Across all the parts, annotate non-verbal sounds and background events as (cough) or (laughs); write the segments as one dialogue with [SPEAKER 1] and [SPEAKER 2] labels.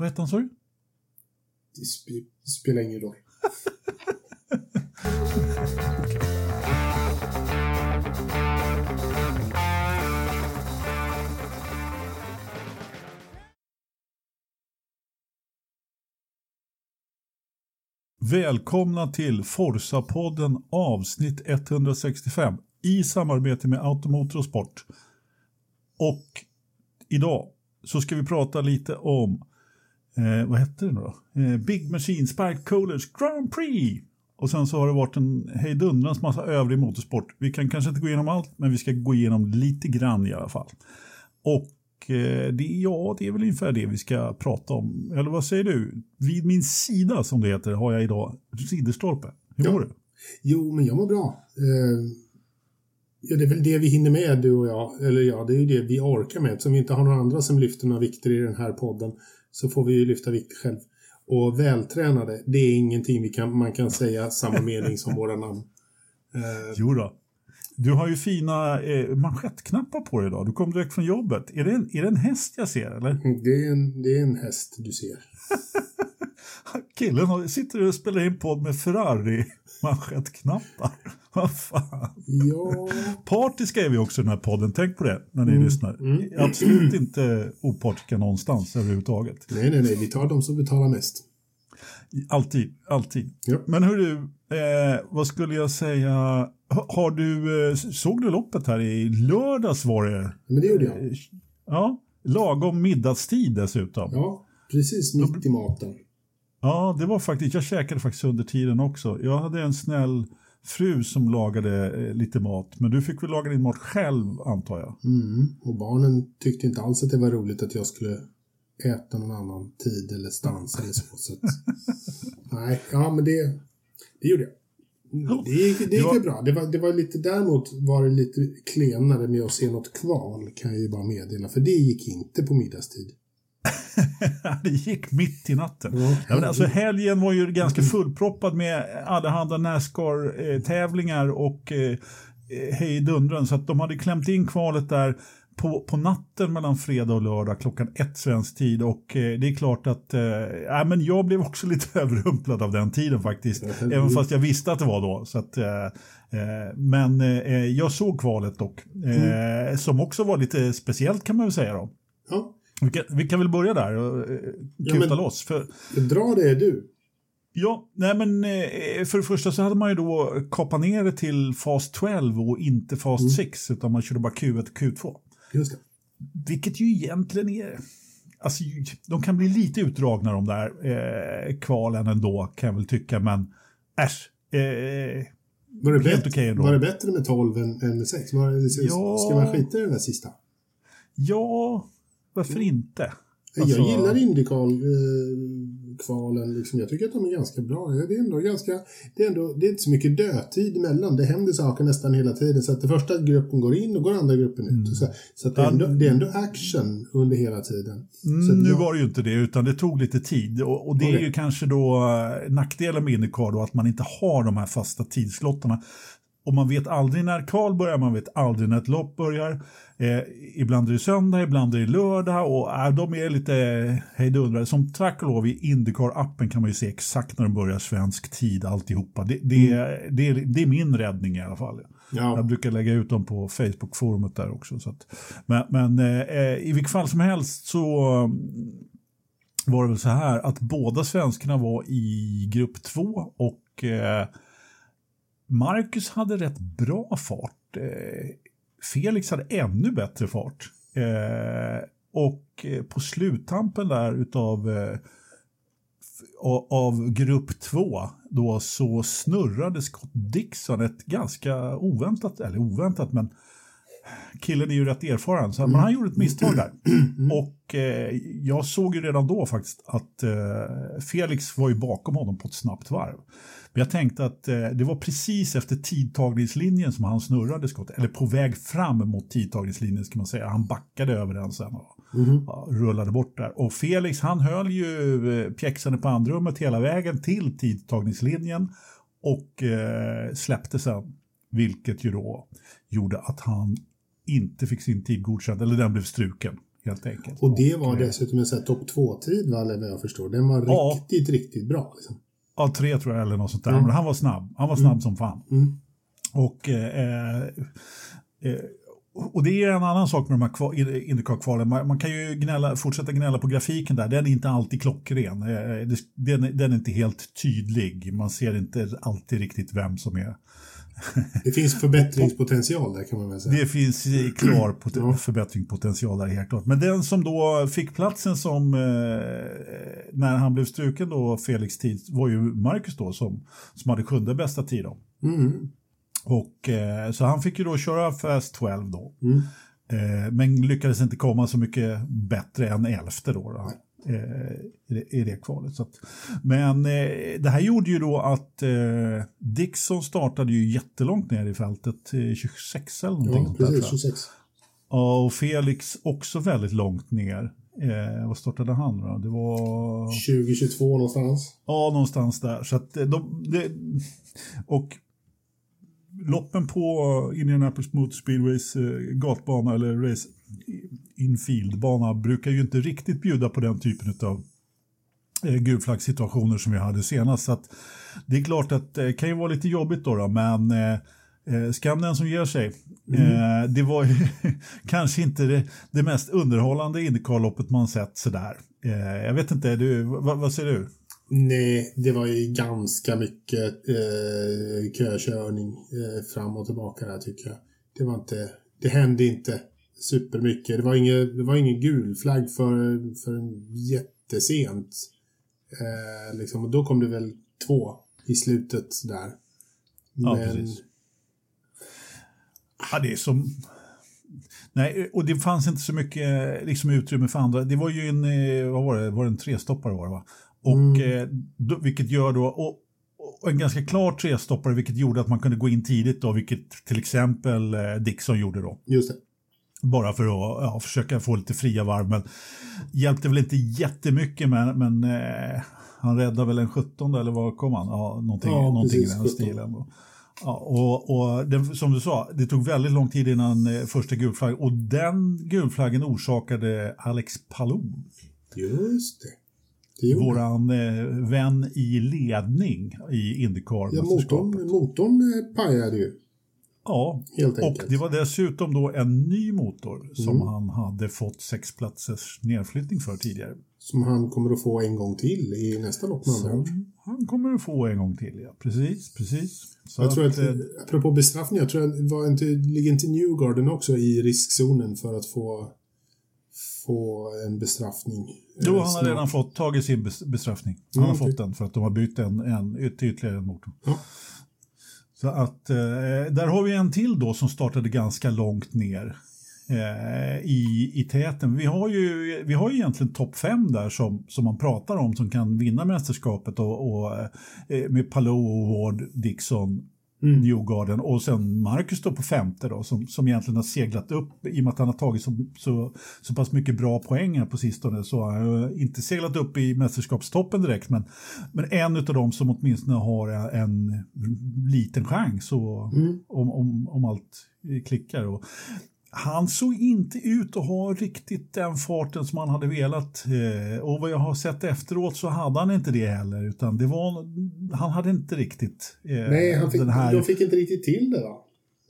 [SPEAKER 1] Vad hette han sa du?
[SPEAKER 2] Det sp spelar ingen roll.
[SPEAKER 1] Välkomna till Forsa-podden avsnitt 165 i samarbete med Automotor och Sport. Och idag så ska vi prata lite om, eh, vad hette det nu då? Eh, Big Machine Spike Coolers Grand Prix. Och sen så har det varit en hejdundrans massa övrig motorsport. Vi kan kanske inte gå igenom allt, men vi ska gå igenom lite grann i alla fall. Och eh, det, ja, det är väl ungefär det vi ska prata om. Eller vad säger du? Vid min sida, som det heter, har jag idag Ridderstolpe. Hur
[SPEAKER 2] Ja.
[SPEAKER 1] mår du?
[SPEAKER 2] Jo, men jag mår bra. Eh, ja, det är väl det vi hinner med, du och jag. Eller ja, det är ju det vi orkar med. Eftersom vi inte har några andra som lyfter några vikter i den här podden så får vi ju lyfta vikter själv. Och vältränade, det är ingenting vi kan, man kan säga samma (laughs) mening som våra namn. Eh,
[SPEAKER 1] Jo då. Du har ju fina eh, manschettknappar på dig idag. Du kom direkt från jobbet. Är det en, är det en häst jag ser eller?
[SPEAKER 2] det, är en, det är en häst du ser. (laughs)
[SPEAKER 1] Killen sitter och spelar in podd med Ferrari manschettknappar. (laughs) Vad fan.
[SPEAKER 2] Ja,
[SPEAKER 1] Partiska är vi också i den här podden. Tänk på det när ni
[SPEAKER 2] Mm,
[SPEAKER 1] lyssnar.
[SPEAKER 2] mm.
[SPEAKER 1] Absolut inte opartiska någonstans överhuvudtaget.
[SPEAKER 2] nej, nej, nej. Vi tar de som betalar mest.
[SPEAKER 1] Alltid, alltid.
[SPEAKER 2] Ja.
[SPEAKER 1] Men hur du, eh, vad skulle jag säga? Ha- Har du, eh, såg du loppet här i lördags var det?
[SPEAKER 2] Men det gjorde jag.
[SPEAKER 1] Eh, Ja, lagom middagstid dessutom.
[SPEAKER 2] Ja, precis mitt i maten.
[SPEAKER 1] Ja, det var faktiskt, jag käkade faktiskt under tiden också. Jag hade en snäll fru som lagade eh, lite mat, men du fick väl laga din mat själv antar jag?
[SPEAKER 2] Mm. Och barnen tyckte inte alls att det var roligt att jag skulle äta någon annan tid eller stans eller så. så att, (laughs) nej, ja men det, det gjorde jag. Det gick, det gick
[SPEAKER 1] Ja.
[SPEAKER 2] ju bra. Det var, det var lite, däremot var det lite klenare med att se något kval, kan jag ju bara meddela. För det gick inte på middagstid. (laughs)
[SPEAKER 1] det gick mitt i natten.
[SPEAKER 2] Ja,
[SPEAKER 1] Ja, men alltså, helgen var ju ganska fullproppad med allehanda Nascar-tävlingar och eh, hejdundran. Så att de hade klämt in kvalet där på, på natten mellan fredag och lördag klockan ett svensk tid. Och eh, det är klart att eh, ja, men jag blev också (laughs) lite överrumplad av den tiden faktiskt.
[SPEAKER 2] Mm.
[SPEAKER 1] Även fast jag visste att det var då. Så att, eh, men eh, jag såg kvalet dock. Eh, Som också var lite speciellt kan man väl säga då.
[SPEAKER 2] Ja,
[SPEAKER 1] Vi kan, vi kan väl börja där och eh,
[SPEAKER 2] Ja,
[SPEAKER 1] kuta
[SPEAKER 2] men-
[SPEAKER 1] loss. För,
[SPEAKER 2] dra det du.
[SPEAKER 1] Ja, nej men eh, för det första så hade man ju då kapat ner det till fas 12 och inte fas
[SPEAKER 2] Mm.
[SPEAKER 1] 6 utan man körde bara Q1 och Q2.
[SPEAKER 2] Just det.
[SPEAKER 1] Vilket ju egentligen är, alltså de kan bli lite utdragna de där eh, kvalen ändå kan jag väl tycka men äsch. Eh,
[SPEAKER 2] Var det,
[SPEAKER 1] Helt
[SPEAKER 2] bättre,
[SPEAKER 1] okej ändå.
[SPEAKER 2] var det bättre med 12 än, än med 6? Var det,
[SPEAKER 1] Ja.
[SPEAKER 2] Ska man skita i den där sista?
[SPEAKER 1] ja, varför inte?
[SPEAKER 2] Jag
[SPEAKER 1] Alltså-
[SPEAKER 2] gillar Indycar-kvalen. liksom. Jag tycker att de är ganska bra. Det är ändå ganska... Det är, ändå, det är inte så mycket dödtid emellan. Det händer saker nästan hela tiden. Så att den första gruppen går in och går andra gruppen ut. Så, så att det, är ändå, det är ändå action under hela tiden.
[SPEAKER 1] Mm, nu
[SPEAKER 2] jag-
[SPEAKER 1] var det ju inte det, utan det tog lite tid. Och, och det är
[SPEAKER 2] Okej.
[SPEAKER 1] ju kanske då eh, nackdelen med Indycar då, att man inte har de här fasta tidslottarna. Och man vet aldrig när kval börjar, man vet aldrig när ett lopp börjar. Eh, ibland är det söndag, ibland är det lördag och eh, de är lite hejdundrade. Som tack och lov i Indycar-appen kan man ju se exakt när de börjar svensk tid alltihopa. Det, det, det, är, det är min räddning i alla fall. Jag
[SPEAKER 2] Ja,
[SPEAKER 1] brukar lägga ut dem på Facebook-forumet där också. Så att, men men eh, i vilket fall som helst så mm, var det väl så här att båda svenskarna var i grupp två och eh, Marcus hade rätt bra fart. Eh, Felix hade ännu bättre fart. Eh, och eh, på sluttampen där utav av- grupp två då så snurrade Scott Dixon ett ganska oväntat, eller oväntat men killen är ju rätt erfaren så men han gjorde ett misstag där. (clears throat) Och eh, jag såg ju redan då faktiskt att eh, Felix var ju bakom honom på ett snabbt varv. Men jag tänkte att eh, det var precis efter tidtagningslinjen som han snurrade skottet, eller på väg fram mot tidtagningslinjen ska man säga. Han backade över den sen och
[SPEAKER 2] Mhm.
[SPEAKER 1] ja, rullade bort där. Och Felix han höll ju eh, pjäxande på andrummet hela vägen till tidtagningslinjen och eh, släppte sen. Vilket ju då gjorde att han inte fick sin tid godkänd, eller den blev struken helt enkelt.
[SPEAKER 2] Och det var
[SPEAKER 1] eh,
[SPEAKER 2] dessutom en sån här topp 2-tid, va, eller vad jag förstår. Den var
[SPEAKER 1] Ja.
[SPEAKER 2] riktigt, riktigt bra. Liksom.
[SPEAKER 1] Ja, tre tror jag eller något sånt där.
[SPEAKER 2] Mm.
[SPEAKER 1] Men han var snabb. Han var snabb som fan.
[SPEAKER 2] Mm.
[SPEAKER 1] Och, eh, eh, och det är en annan sak med de här kva- Indycar-kvalen. Man, man kan ju gnälla, fortsätta gnälla på grafiken där. Den är inte alltid klockren. Eh, det- Den, är- den är inte helt tydlig. Man ser inte alltid riktigt vem som är. (laughs)
[SPEAKER 2] Det finns förbättringspotential där kan man väl säga.
[SPEAKER 1] Det finns klar (clears throat)
[SPEAKER 2] Ja.
[SPEAKER 1] förbättringspotential där helt klart. Men den som då fick platsen som eh, när han blev struken då Felix tid var ju Marcus då som, som hade sjunde bästa tid då.
[SPEAKER 2] Mm.
[SPEAKER 1] Och, eh, så han fick ju då köra Fast 12 då.
[SPEAKER 2] Mm.
[SPEAKER 1] Eh, men lyckades inte komma så mycket bättre än elfte då. då i, det, I det kvalet. Så att, men eh, det här gjorde ju då att eh, Dixon startade ju jättelångt ner i fältet, eh, 26 eller någonting
[SPEAKER 2] Ja, precis.
[SPEAKER 1] tror jag.
[SPEAKER 2] 26.
[SPEAKER 1] Ja, och Felix också väldigt långt ner. Eh, vad startade han då? Det var...
[SPEAKER 2] 2022 någonstans.
[SPEAKER 1] Ja, någonstans där. Så att eh, de, det, och loppen på Indianapolis Motor Speedways eh, gatbana eller race infieldbana brukar ju inte riktigt bjuda på den typen av eh, gulflaggsituationer som vi hade senast. Så det är klart att det kan ju vara lite jobbigt då, då men eh, eh, skam den som ger sig. Eh, det var ju (laughs) kanske inte det, det mest underhållande Indycar-loppet man sett sådär. Eh, jag vet inte, du, vad, vad säger du?
[SPEAKER 2] Nej, det var ju ganska mycket eh, kökörning eh, fram och tillbaka där tycker jag. Det var inte, det hände inte supermycket. Det var ingen, det var ingen gul flagg för, för en jättesent. Eh, liksom, och då kom det väl två i slutet där.
[SPEAKER 1] Ja, precis. Ja, det är som... Nej, och det fanns inte så mycket liksom, utrymme för andra. Det var ju en, eh, vad var det, var det en trestoppare var det va? Och,
[SPEAKER 2] Mm.
[SPEAKER 1] eh, då, vilket gör då, och, och en ganska klar trestoppare vilket gjorde att man kunde gå in tidigt då, vilket till exempel eh, Dixon gjorde då.
[SPEAKER 2] Just det.
[SPEAKER 1] Bara för att ja, försöka få lite fria varv. Men hjälpte väl inte jättemycket men, men eh, han räddade väl en 17 eller vad kom han? Ja, någonting,
[SPEAKER 2] Ja,
[SPEAKER 1] någonting
[SPEAKER 2] precis,
[SPEAKER 1] i den
[SPEAKER 2] 17.
[SPEAKER 1] stilen. Ja, och och det, som du sa, det tog väldigt lång tid innan eh, första gulflaggen och den gulflaggen orsakade Alex Palou,
[SPEAKER 2] Just det. det
[SPEAKER 1] våran eh, vän i ledning i
[SPEAKER 2] Ja,
[SPEAKER 1] Indycar-mästerskapet.
[SPEAKER 2] motorn, motorn eh, pajade ju.
[SPEAKER 1] Ja,
[SPEAKER 2] Helt
[SPEAKER 1] och
[SPEAKER 2] enkelt.
[SPEAKER 1] det var dessutom då en ny motor som
[SPEAKER 2] Mm.
[SPEAKER 1] han hade fått sex platsers nedflyttning för tidigare.
[SPEAKER 2] Som han kommer att få en gång till i nästa lopp med.
[SPEAKER 1] Som han kommer att få en gång till, ja. Precis, precis. Så
[SPEAKER 2] Jag tror att,
[SPEAKER 1] eh,
[SPEAKER 2] apropå bestraffning, jag tror att var inte, ligger inte Newgarden också i riskzonen för att få, få en bestraffning?
[SPEAKER 1] Jo,
[SPEAKER 2] eh,
[SPEAKER 1] han har redan fått tagit sin bes- bestraffning. Han
[SPEAKER 2] Mm,
[SPEAKER 1] har
[SPEAKER 2] okej.
[SPEAKER 1] fått den för att de har bytt en, en ytterligare en motor.
[SPEAKER 2] Ja.
[SPEAKER 1] Så att eh, där har vi en till då som startade ganska långt ner eh, i, i täten. Vi har ju, vi har ju egentligen topp fem där som, som man pratar om som kan vinna mästerskapet och, och eh, med Palou, Ward, Dixon,
[SPEAKER 2] Mm.
[SPEAKER 1] Newgarden och sen Marcus då på femte då som, som egentligen har seglat upp i och med att han har tagit så, så, så pass mycket bra poäng här på sistone så har han inte seglat upp i mästerskapstoppen direkt men, men en av dem som åtminstone har en liten chans och,
[SPEAKER 2] Mm.
[SPEAKER 1] om, om, om allt klickar. Och han såg inte ut att ha riktigt den farten som han hade velat. Eh, och vad jag har sett efteråt så hade han inte det heller. Utan det var, han hade inte riktigt eh,
[SPEAKER 2] Nej, han fick,
[SPEAKER 1] den här...
[SPEAKER 2] de fick inte riktigt till det va?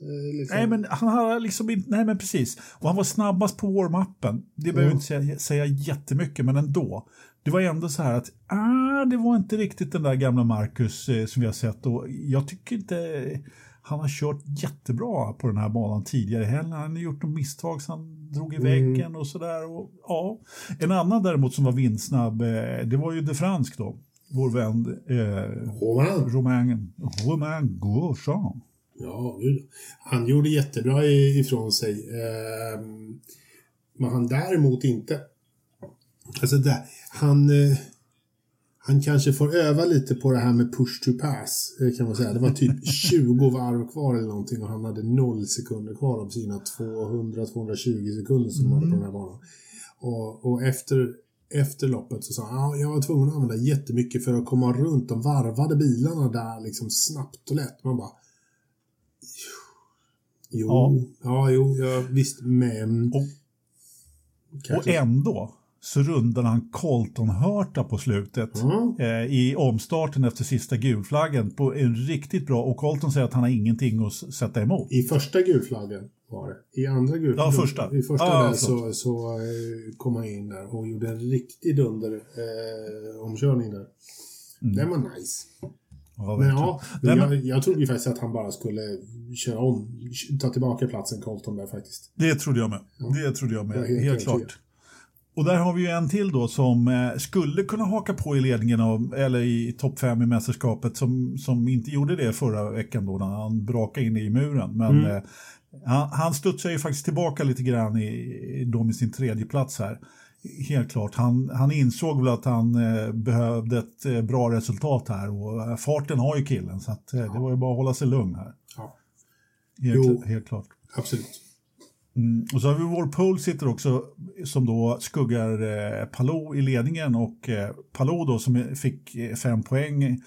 [SPEAKER 2] Eh, liksom.
[SPEAKER 1] Nej men han hade liksom inte, nej men precis. Och han var snabbast på warm-upen. Det behöver jag inte säga, säga jättemycket men ändå. Det var ändå så här att ah, det var inte riktigt den där gamla Marcus eh, som vi har sett och jag tycker inte han har kört jättebra på den här banan tidigare heller. Han har gjort något misstag så han drog i
[SPEAKER 2] Mm.
[SPEAKER 1] väggen och sådär. Och, ja. En annan däremot som var vindsnabb, eh, det var ju De Fransk då. Vår vän eh. Romain, Romain Grosjean.
[SPEAKER 2] Ja, gud. Han gjorde jättebra ifrån sig. Ehm, men han däremot inte. Alltså där, han, eh, han kanske får öva lite på det här med push to pass, eh, kan man säga. Det var typ (laughs) 20 varv kvar eller någonting och han hade 0 sekunder kvar av sina 200-220 sekunder som han hade på den här banan. Och, och efter, efter loppet så sa han ah, jag var tvungen att använda jättemycket för att komma runt de varvade bilarna där liksom snabbt och lätt. Man bara Jo,
[SPEAKER 1] Ja.
[SPEAKER 2] ja, jo, ja, visst, men...
[SPEAKER 1] Och- Och ändå så rundade han Colton-Hörta på slutet mm. eh, i omstarten efter sista gulflaggen på en riktigt bra och Colton säger att han har ingenting att sätta emot.
[SPEAKER 2] I första gulflaggen var det. I andra gulflaggen.
[SPEAKER 1] Ja, första.
[SPEAKER 2] I första ah, där så, så eh, kom han in där och gjorde en riktig dunder eh, omkörning där. Mm. Den var nice. Ja, men ja, men jag, jag trodde ju faktiskt att han bara skulle köra om, ta tillbaka platsen Colton där faktiskt.
[SPEAKER 1] Det trodde jag med. Ja. Det trodde jag med, helt, helt klart. Och där har vi ju en till då som eh, skulle kunna haka på i ledningen av, eller i topp fem i mästerskapet som, som inte gjorde det förra veckan då när han brakade in i muren. Men mm. eh, han, han studsar ju faktiskt tillbaka lite grann i, då med sin tredje plats här. Helt klart. Han, han insåg väl att han eh, behövde ett eh, bra resultat här och eh, farten har ju killen så att, eh, det var ju bara att hålla sig lugn här. Ja. Helt, jo, helt klart.
[SPEAKER 2] Absolut.
[SPEAKER 1] Mm, och så har vi vår pole sitter också som då skuggar eh, Palou i ledningen och eh, Palou då som fick eh, fem poäng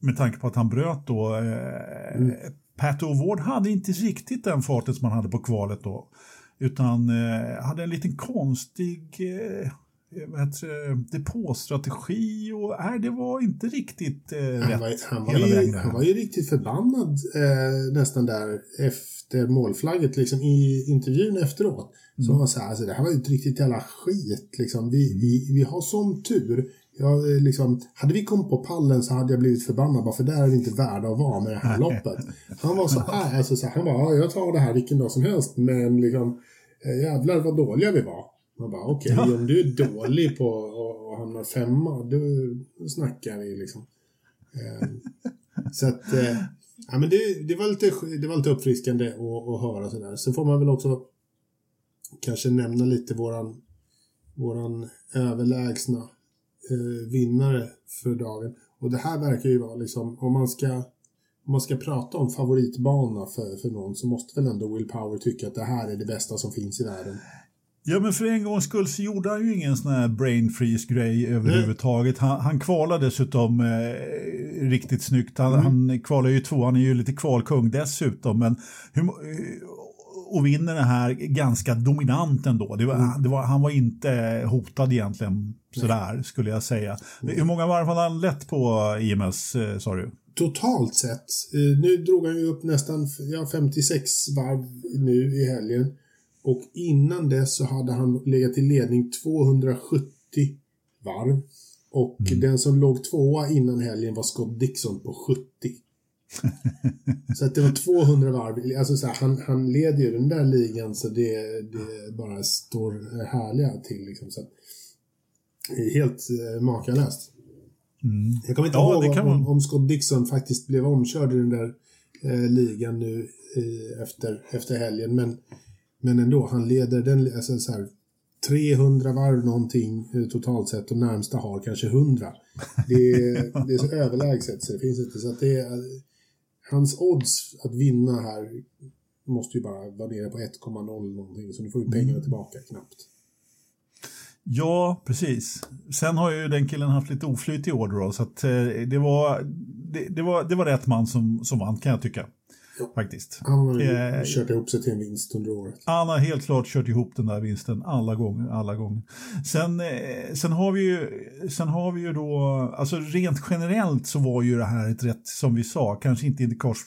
[SPEAKER 1] med tanke på att han bröt då. Eh, mm. Pat O'Ward hade inte riktigt den farten som han hade på kvalet då utan eh, hade en liten konstig eh, depåstrategi och nej, det var inte riktigt eh, han rätt
[SPEAKER 2] var, han var ju. Han var ju riktigt förbannad eh, nästan där efter målflagget liksom i intervjun efteråt. Mm. Så var så här, alltså, det här var ju ett riktigt jävla skit liksom. Vi, mm. vi, vi har sån tur. Jag, eh, liksom, hade vi kommit på pallen så hade jag blivit förbannad bara för där är vi inte värda att vara med det här loppet. Han var så här, alltså, så här, han bara, jag tar det här vilken dag som helst men liksom eh, jävlar vad dåliga vi var. Man bara okej, okay, ja. om du är dålig på att hamna femma, då snackar vi liksom. Eh, så att, eh, ja men det, det, var lite, det var lite uppfriskande att, att höra sådär. Så får man väl också kanske nämna lite våran, våran överlägsna eh, vinnare för dagen. Och det här verkar ju vara liksom, om man ska om man ska prata om favoritbana för, för någon så måste väl ändå Will Power tycka att det här är det bästa som finns i världen.
[SPEAKER 1] Ja, men för en gångs skull så gjorde han ju ingen sån här brain freeze-grej överhuvudtaget. Han, han kvalade dessutom eh, riktigt snyggt. Han, mm. han kvalar ju två, han är ju lite kvalkung dessutom. Men hur, och vinner det här ganska dominant ändå. Det var, mm. det var, han var inte hotad egentligen sådär Nej. skulle jag säga. Mm. Hur många varv hade han lett på IMS eh, sa du?
[SPEAKER 2] Totalt sett. Eh, nu drog han ju upp nästan ja, 56 varv nu i helgen. Och innan dess så hade han legat i ledning 270 varv. Och mm. den som låg tvåa innan helgen var Scott Dixon på 70. (laughs) så att det var 200 varv. Alltså så här, han, han leder ju den där ligan så det, det bara står härliga till. Liksom, så att, helt eh, makalöst. Mm. Jag kommer inte ja, ihåg om, man... om Scott Dixon faktiskt blev omkörd i den där eh, ligan nu eh, efter, efter helgen. Men men ändå, han leder den, alltså så här, 300 varv någonting eh, totalt sett och närmsta har kanske 100. Det är, det är så överlägset så det finns inte. Så att det är, hans odds att vinna här måste ju bara vara nere på 1,0 någonting så nu får vi pengarna mm. tillbaka knappt.
[SPEAKER 1] Ja, precis. Sen har ju den killen haft lite oflyt i år då, så att eh, det var, det, det, var, det var rätt man som, som vann kan jag tycka. Ja. Faktiskt.
[SPEAKER 2] Han har eh, kört ihop sig till en vinst under året.
[SPEAKER 1] Han har helt klart kört ihop den där vinsten alla gånger. Alla gånger. Sen, eh, sen, har vi ju, sen har vi ju då, alltså rent generellt så var ju det här ett rätt, som vi sa, kanske inte Indycars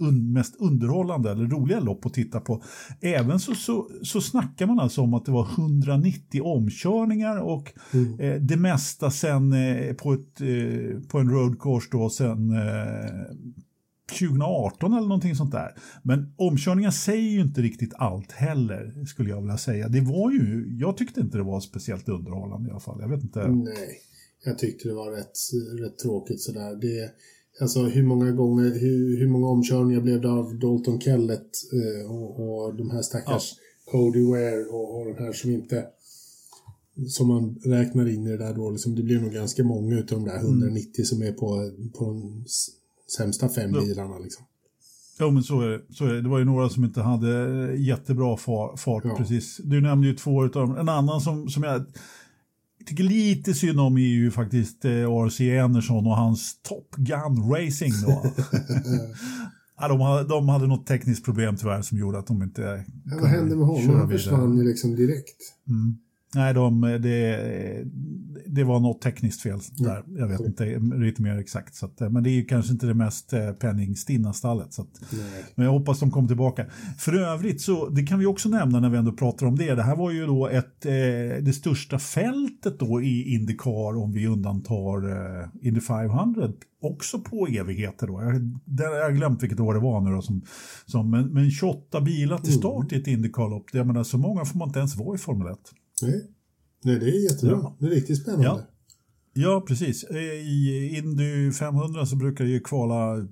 [SPEAKER 1] un, mest underhållande eller roliga lopp att titta på. Även så, så, så snackar man alltså om att det var 190 omkörningar och mm. eh, det mesta sen eh, på, ett, eh, på en road course då sen eh, 2018 eller någonting sånt där. Men omkörningar säger ju inte riktigt allt heller, skulle jag vilja säga. Det var ju, jag tyckte inte det var speciellt underhållande i alla fall. Jag vet inte.
[SPEAKER 2] Nej, jag tyckte det var rätt, rätt tråkigt sådär. Det, alltså hur många gånger, hur, hur många omkörningar blev det av Dalton Kellett eh, och, och de här stackars ja. Cody Ware och, och de här som inte som man räknar in i det där då, liksom, det blir nog ganska många av de där 190 mm. som är på, på en sämsta fem ja. bilarna. Liksom.
[SPEAKER 1] Ja, men så är, det. så är det. Det var ju några som inte hade jättebra fart. Ja. precis. Du nämnde ju två av dem. En annan som, som jag tycker lite synd om är ju faktiskt eh, RC Anderson och hans Top Gun Racing. Då. (laughs) Ja, de, hade, de hade något tekniskt problem tyvärr som gjorde att de inte
[SPEAKER 2] ja, Vad hände med honom? Han försvann ju liksom direkt.
[SPEAKER 1] Mm. Nej, de, det, det var något tekniskt fel där. Jag vet inte lite mer exakt. Så att, men det är ju kanske inte det mest eh, penningstinna stallet. Så att, men jag hoppas de kommer tillbaka. För övrigt så, det kan vi också nämna när vi ändå pratar om det. Det här var ju då ett, eh, det största fältet då i Indycar om vi undantar eh, Indy 500 också på evigheter då. Jag, har glömt vilket år det var nu då. Som, som, men, men 28 bilar till start mm. i ett Indycar-lopp. Så många får man inte ens vara i Formel 1.
[SPEAKER 2] Nej, Nej det är jättebra. Ja. Det är riktigt spännande.
[SPEAKER 1] Ja. Ja, precis. I Indy 500 så brukar det ju kvala,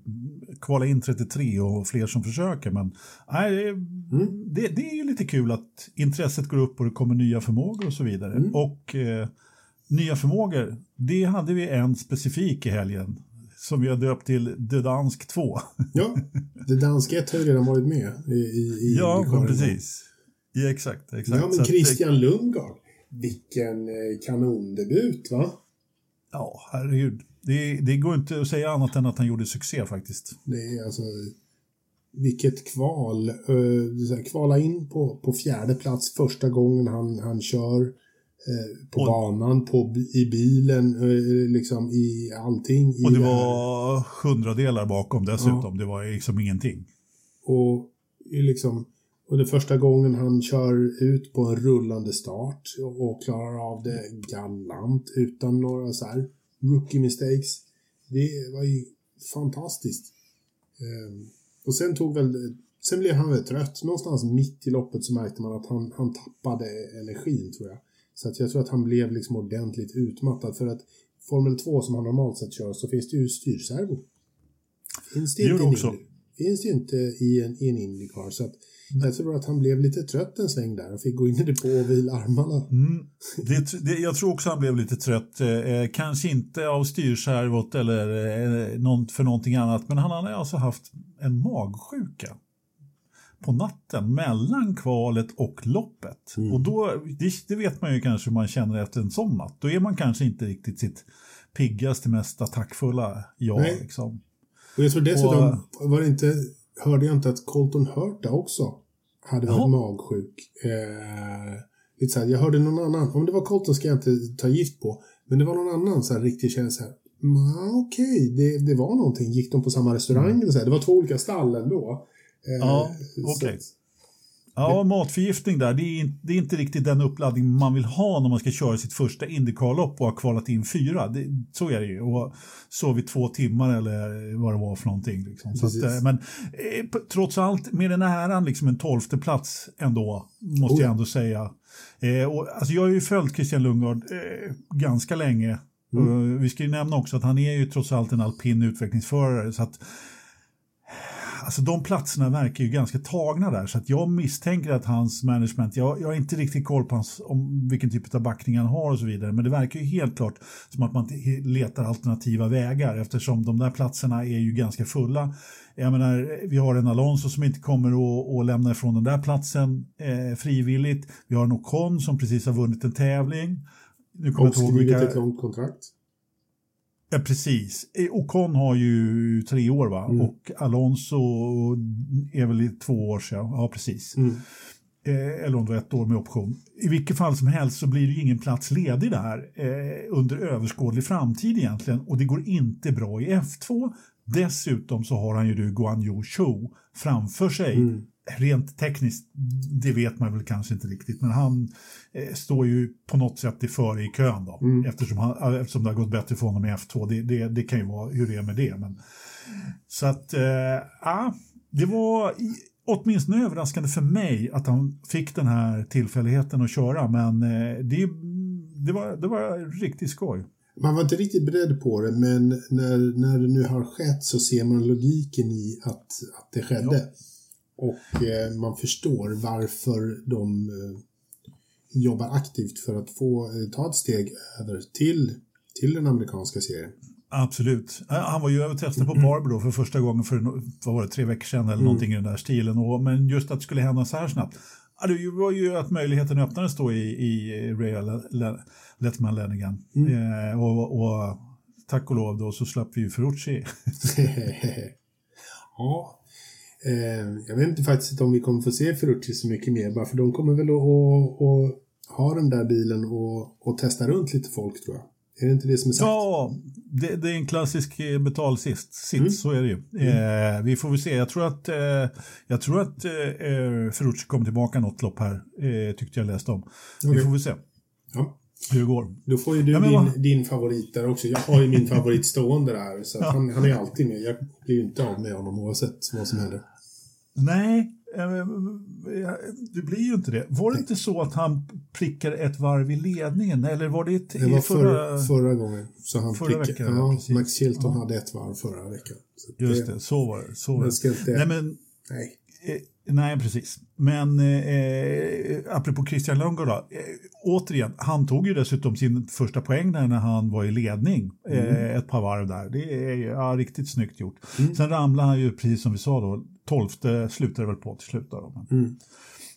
[SPEAKER 1] kvala in 33 och fler som försöker. Men nej, mm. det, det, är ju lite kul att intresset går upp och det kommer nya förmågor och så vidare. Mm. Och eh, nya förmågor, det hade vi en specifik i helgen som vi har döpt till The Dansk 2.
[SPEAKER 2] ja, The Dansk 1 har ju redan varit med i, i, i
[SPEAKER 1] Ja, precis. Ja, exakt, exakt.
[SPEAKER 2] Ja, men Christian Lundgaard, vilken eh, kanondebut va?
[SPEAKER 1] Ja, herregud. Det, det går inte att säga annat än att han gjorde succé faktiskt.
[SPEAKER 2] Det är alltså vilket kval. Uh, kvala in på, på fjärde plats första gången han, han kör uh, på och, banan, på, i bilen, liksom i allting.
[SPEAKER 1] Och det, det var hundradelar bakom dessutom. Ja. Det var liksom ingenting.
[SPEAKER 2] Och liksom och det första gången han kör ut på en rullande start och klarar av det galant utan några så här rookie mistakes. Det var ju fantastiskt. Ehm, och sen tog väl, sen blev han väl trött. Någonstans mitt i loppet så märkte man att han, han tappade energin tror jag. Så att jag tror att han blev liksom ordentligt utmattad för att Formel 2 som han normalt sett kör så finns det ju styrservo. Finns det, det inte också. finns det inte i en, i en Indycar. Så att jag tror att han blev lite trött en sväng där och fick gå in i depå och vila armarna.
[SPEAKER 1] Mm. Det, det, jag tror också han blev lite trött. Eh, kanske inte av styrservot eller eh, någon, för någonting annat. Men han hade alltså haft en magsjuka på natten mellan kvalet och loppet. Mm. Och då, det, det, vet man ju kanske hur man känner efter en sån natt. Då är man kanske inte riktigt sitt piggaste, mest attackfulla jag. Liksom.
[SPEAKER 2] Och jag tror dessutom, och, var det inte hörde jag inte att Colton Hurta också hade varit magsjuk. Eh, så här, jag hörde någon annan, om det var Colton ska jag inte ta gift på, men det var någon annan så här, riktigt känsla. Okej, okay, det, det var någonting. Gick de på samma restaurang? Mm. Så här, det var två olika stall ändå.
[SPEAKER 1] Eh, ja, okej. Okay. Ja, matförgiftning där, det är, det är, inte riktigt den uppladdning man vill ha när man ska köra sitt första Indycar-lopp och har kvalat in fyra. Det, så är det ju. Och sov i två timmar eller vad det var för någonting. Liksom. Att, eh, men eh, trots allt, med den här liksom en tolfte plats ändå, måste oh. jag ändå säga. Eh, och, alltså jag har ju följt Christian Lundgaard eh, ganska länge. Mm. vi ska ju nämna också att han är ju trots allt en alpin utvecklingsförare. Så att alltså de platserna verkar ju ganska tagna där så att jag misstänker att hans management, jag, jag har inte riktigt koll på hans, om vilken typ av backning han har och så vidare men det verkar ju helt klart som att man letar alternativa vägar eftersom de där platserna är ju ganska fulla. Jag menar, vi har en Alonso som inte kommer att, att lämna ifrån den där platsen eh, frivilligt. Vi har en Ocon som precis har vunnit en tävling.
[SPEAKER 2] Nu kommer och skrivit vilka... ett långt kontrakt.
[SPEAKER 1] Ja, precis. Eh, Ocon har ju tre år va? Mm. och Alonso är väl i två år sedan. Ja, precis. Mm. Eh, eller om det var ett år med option. I vilket fall som helst så blir det ju ingen plats ledig där eh, under överskådlig framtid egentligen och det går inte bra i F2. Dessutom så har han ju Guan Yu Zhou framför sig mm rent tekniskt, det vet man väl kanske inte riktigt, men han eh, står ju på något sätt i före i kön då, mm. eftersom, han, eftersom det har gått bättre för honom i F2. Det, det, det, kan ju vara hur det är med det. Men, så att, eh, ja, det var åtminstone överraskande för mig att han fick den här tillfälligheten att köra, men eh, det, det, var, det var riktigt skoj.
[SPEAKER 2] Man var inte riktigt beredd på det, men när, när det nu har skett så ser man logiken i att, att det skedde. Ja. Och eh, man förstår varför de eh, jobbar aktivt för att få eh, ta ett steg över till, till den amerikanska serien.
[SPEAKER 1] Absolut. Han var ju över testade på Barber då för första gången för vad var det, tre veckor sedan eller mm. någonting i den där stilen. Och, men just att det skulle hända så här snabbt. Ja, det var ju att möjligheten öppnades då i, i Ray Letman Lennigan. Mm. Eh, och, och, tack och lov då så slapp vi ju Ferrucci. (laughs)
[SPEAKER 2] ja, jag vet inte faktiskt om vi kommer få se Ferrucci så mycket mer, bara för de kommer väl att, ha den där bilen och, och testa runt lite folk tror jag. Är det inte det som är sagt?
[SPEAKER 1] Ja, det, det är en klassisk eh, betalsist. Sitt, mm. Så är det ju.
[SPEAKER 2] Mm.
[SPEAKER 1] Eh, vi får väl se. Jag tror att, eh, jag tror att eh, eh Ferrucci kommer tillbaka något lopp här. Eh, tyckte jag läste om. Okay. Vi får väl se.
[SPEAKER 2] Ja.
[SPEAKER 1] Hur det går.
[SPEAKER 2] Då får ju du ja, din, vad... din favorit där också. Jag har ju min favorit stående där. Så ja. han, han är alltid med. Jag blir ju inte av med honom oavsett vad som händer.
[SPEAKER 1] Nej, det blir ju inte det. Var det inte så att han prickade ett varv i ledningen? Eller var det, ett,
[SPEAKER 2] det var förra, förra gången. Så han
[SPEAKER 1] förra
[SPEAKER 2] prickade,
[SPEAKER 1] veckan,
[SPEAKER 2] ja, Max Chilton ja. hade ett varv förra veckan.
[SPEAKER 1] Så Just det, det, så var det. Så var det.
[SPEAKER 2] Inte,
[SPEAKER 1] nej, men,
[SPEAKER 2] nej.
[SPEAKER 1] Eh, nej, precis. Men eh, apropå Christian Lundgaard då. Eh, återigen, han tog ju dessutom sin första poäng där när han var i ledning eh, mm. ett par varv där. Det är ja, riktigt snyggt gjort. Mm. Sen ramlade han ju, precis som vi sa då, tolfte slutade väl på till slut. Då.
[SPEAKER 2] Mm.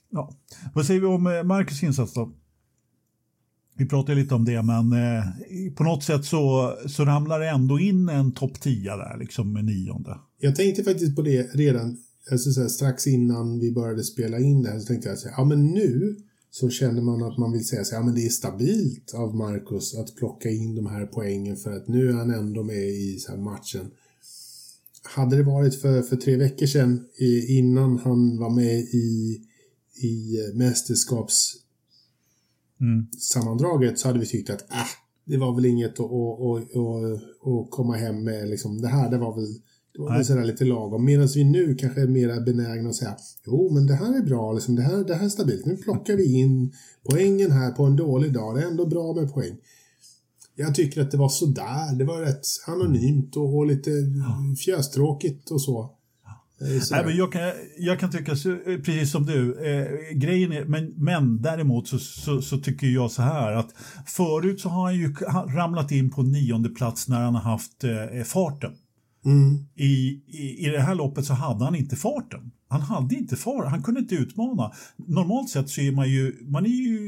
[SPEAKER 1] Ja. Vad säger vi om eh, Marcus insats då? Vi pratade lite om det, men eh, på något sätt så, så ramlar det ändå in en topp 10 där, liksom nionde.
[SPEAKER 2] Jag tänkte faktiskt på det redan alltså så här, strax innan vi började spela in det här så tänkte jag att ja men nu så känner man att man vill säga så ja men det är stabilt av Marcus att plocka in de här poängen för att nu är han ändå med i så matchen. Hade det varit för, för tre veckor sedan innan han var med i, i mästerskapssammandraget mm. så hade vi tyckt att äh, det var väl inget att, att, att, att, att komma hem med. Liksom. Det här det var väl det var sådär lite lagom. Medan vi nu kanske är mer benägna att säga jo men det här är bra, liksom, det, här, det här är stabilt. Nu plockar vi in poängen här på en dålig dag. Det är ändå bra med poäng. Jag tycker att det var sådär. Det var rätt anonymt och, och lite ja. fjästråkigt och så.
[SPEAKER 1] Nej, men jag, kan, jag kan tycka precis som du. Eh, grejen är, men, men däremot så, så, så, tycker jag så här att förut så har han ju ramlat in på nionde plats när han har haft eh, farten.
[SPEAKER 2] Mm.
[SPEAKER 1] I, i, I det här loppet så hade han inte farten. Han hade inte fart, han kunde inte utmana. Normalt sett så är man ju, man är ju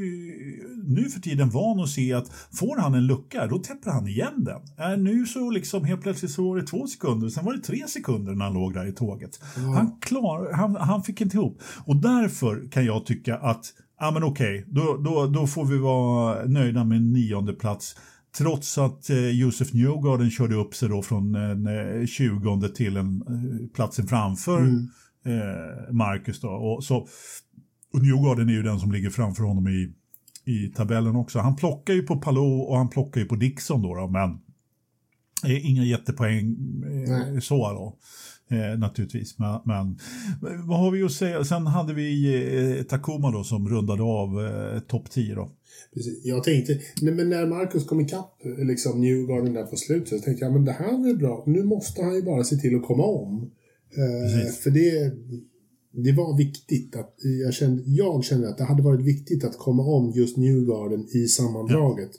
[SPEAKER 1] nu för tiden van att se att får han en lucka, då täpper han igen den. Äh, nu så liksom helt plötsligt så var det två sekunder, sen var det tre sekunder när han låg där i tåget. Mm. Han, klar, han, han fick inte ihop. Och därför kan jag tycka att, ja men okej, okay, då, då, då får vi vara nöjda med nionde plats. Trots att eh, Josef Newgarden körde upp sig då från en eh, 20 till en eh, platsen framför mm. Marcus. Då. Och, så, och Newgarden är ju den som ligger framför honom i, i tabellen också. Han plockar ju på Palou och han plockar ju på Dixon då, då men inga jättepoäng eh, så då. Eh, naturligtvis. Men, men, vad har vi att säga? Sen hade vi eh, Takuma då som rundade av eh, topp 10 då.
[SPEAKER 2] Precis. Jag tänkte, nej, men när Marcus kom ikapp liksom Newgarden där på slutet så tänkte jag men det här är bra. Nu måste han ju bara se till att komma om. Eh, för det, det var viktigt att jag kände, jag kände att det hade varit viktigt att komma om just Newgarden i sammandraget.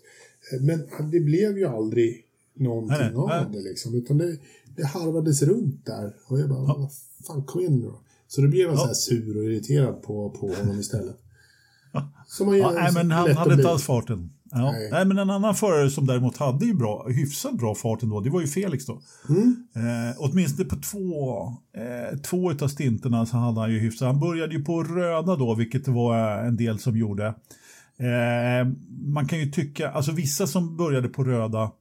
[SPEAKER 2] Ja. Eh, men det blev ju aldrig någonting nej, nej, av det liksom. Utan det, det harvades runt där. Och jag bara, ja. vad fan kom igen nu då. Så då blev jag ja. så sur och irriterad på, på honom istället.
[SPEAKER 1] Som man ja, nej, men han hade inte alls farten. Ja. Nej. nej. men en annan förare som däremot hade ju bra, hyfsat bra fart ändå, det var ju Felix då.
[SPEAKER 2] Mm.
[SPEAKER 1] Eh, åtminstone på två, eh, två av stinterna så hade han ju hyfsat. Han började ju på röda då, vilket det var en del som gjorde. Eh, man kan ju tycka, alltså vissa som började på röda,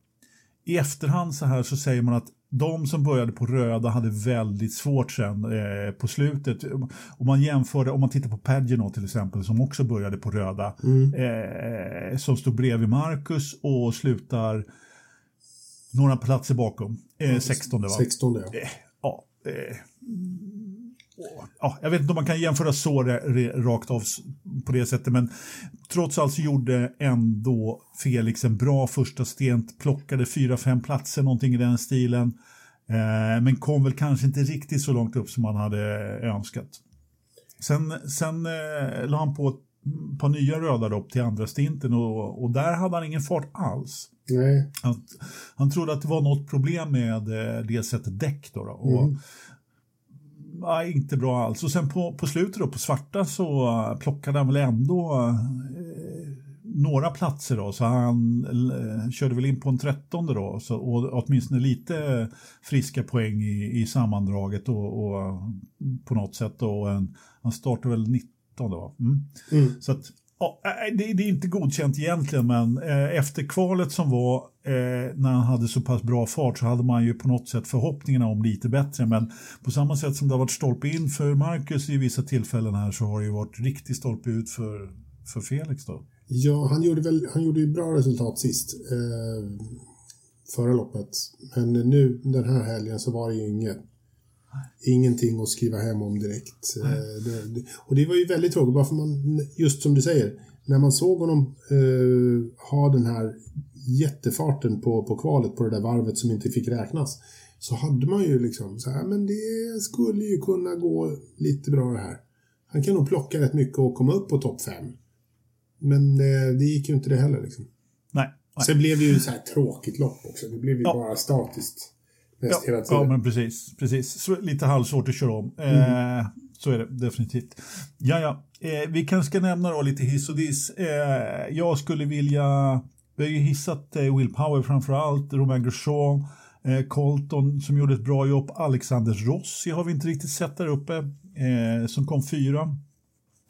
[SPEAKER 1] i efterhand så här så säger man att de som började på röda hade väldigt svårt sen eh, på slutet. Om man jämförde, om man tittar på Pagino till exempel som också började på röda.
[SPEAKER 2] Mm.
[SPEAKER 1] Eh, som stod bredvid Marcus och slutar några platser bakom. Eh, 16 va?
[SPEAKER 2] 16 ja.
[SPEAKER 1] Eh, ja eh, ja, jag vet inte om man kan jämföra så rakt av på det sättet, men trots allt så gjorde ändå Felix en bra första stent, plockade fyra, fem platser, någonting i den stilen, eh, men kom väl kanske inte riktigt så långt upp som man hade önskat. Sen, sen eh, la han på ett par nya röda lopp till andra stinten och, och där hade han ingen fart alls. Han, han trodde att det var något problem med eh, det sättet däck. Då, då. Och,
[SPEAKER 2] mm
[SPEAKER 1] nej, inte bra alls. Och sen på, på slutet då, på svarta så plockade han väl ändå eh, några platser då, så han eh, körde väl in på en trettonde då, så, och åtminstone lite friska poäng i, i sammandraget och, och på något sätt då, en, han startade väl 19 då. Mm. Mm. Så att, ja, eh, eh, det, det, är inte godkänt egentligen, men eh, efter kvalet som var eh, när han hade så pass bra fart så hade man ju på något sätt förhoppningarna om lite bättre, men på samma sätt som det har varit stolpe in för Marcus i vissa tillfällen här så har det ju varit riktigt stolpe ut för för Felix då?
[SPEAKER 2] Ja, han gjorde, väl, han gjorde ju bra resultat sist. Eh, förra loppet. Men nu den här helgen så var det ju inget. Ingenting att skriva hem om direkt. Eh, det, det, och det var ju väldigt tråkigt, bara för man, just som du säger, när man såg honom eh, ha den här jättefarten på, på kvalet på det där varvet som inte fick räknas. Så hade man ju liksom så här, men det skulle ju kunna gå lite bra det här. Han kan nog plocka rätt mycket och komma upp på topp 5. Men det, det gick ju inte det heller liksom.
[SPEAKER 1] Nej. nej.
[SPEAKER 2] Sen blev det ju så här tråkigt lopp också. Det blev ju ja. bara statiskt.
[SPEAKER 1] Ja, hela tiden. Ja, men precis. precis. Så, lite halvsvårt att köra om. Mm. Eh, så är det definitivt. Ja, ja. Eh, vi kanske ska nämna då lite hiss och diss. Eh, jag skulle vilja... Vi har ju hissat eh, Will Power framför allt, Romain Grosjean, eh, Colton som gjorde ett bra jobb, Alexander Rossi har vi inte riktigt sett där uppe, eh, som kom fyra.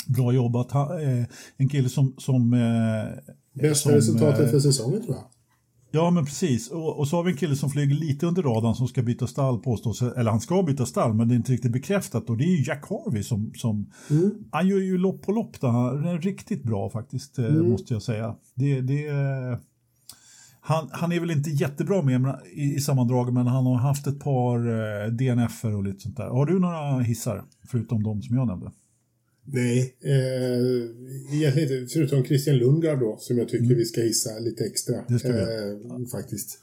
[SPEAKER 1] Bra jobbat. Eh, en kille som... som eh,
[SPEAKER 2] Bästa som, resultatet eh, för säsongen tror jag.
[SPEAKER 1] Ja, men precis. Och, och, så har vi en kille som flyger lite under radarn som ska byta stall påstås. Eller han ska byta stall, men det är inte riktigt bekräftat. Och det är ju Jack Harvey som... som mm. Han gör ju lopp på lopp. Det är riktigt bra faktiskt, mm. måste jag säga. Det, det, han, han är väl inte jättebra med i, i sammandrag, men han har haft ett par eh, DNF-er och lite sånt där. Har du några hissar, förutom de som jag nämnde?
[SPEAKER 2] Nej, eh, egentligen inte. Förutom Christian Lundgaard då, som jag tycker mm. vi ska hissa lite extra.
[SPEAKER 1] Det ska vi.
[SPEAKER 2] Eh, faktiskt.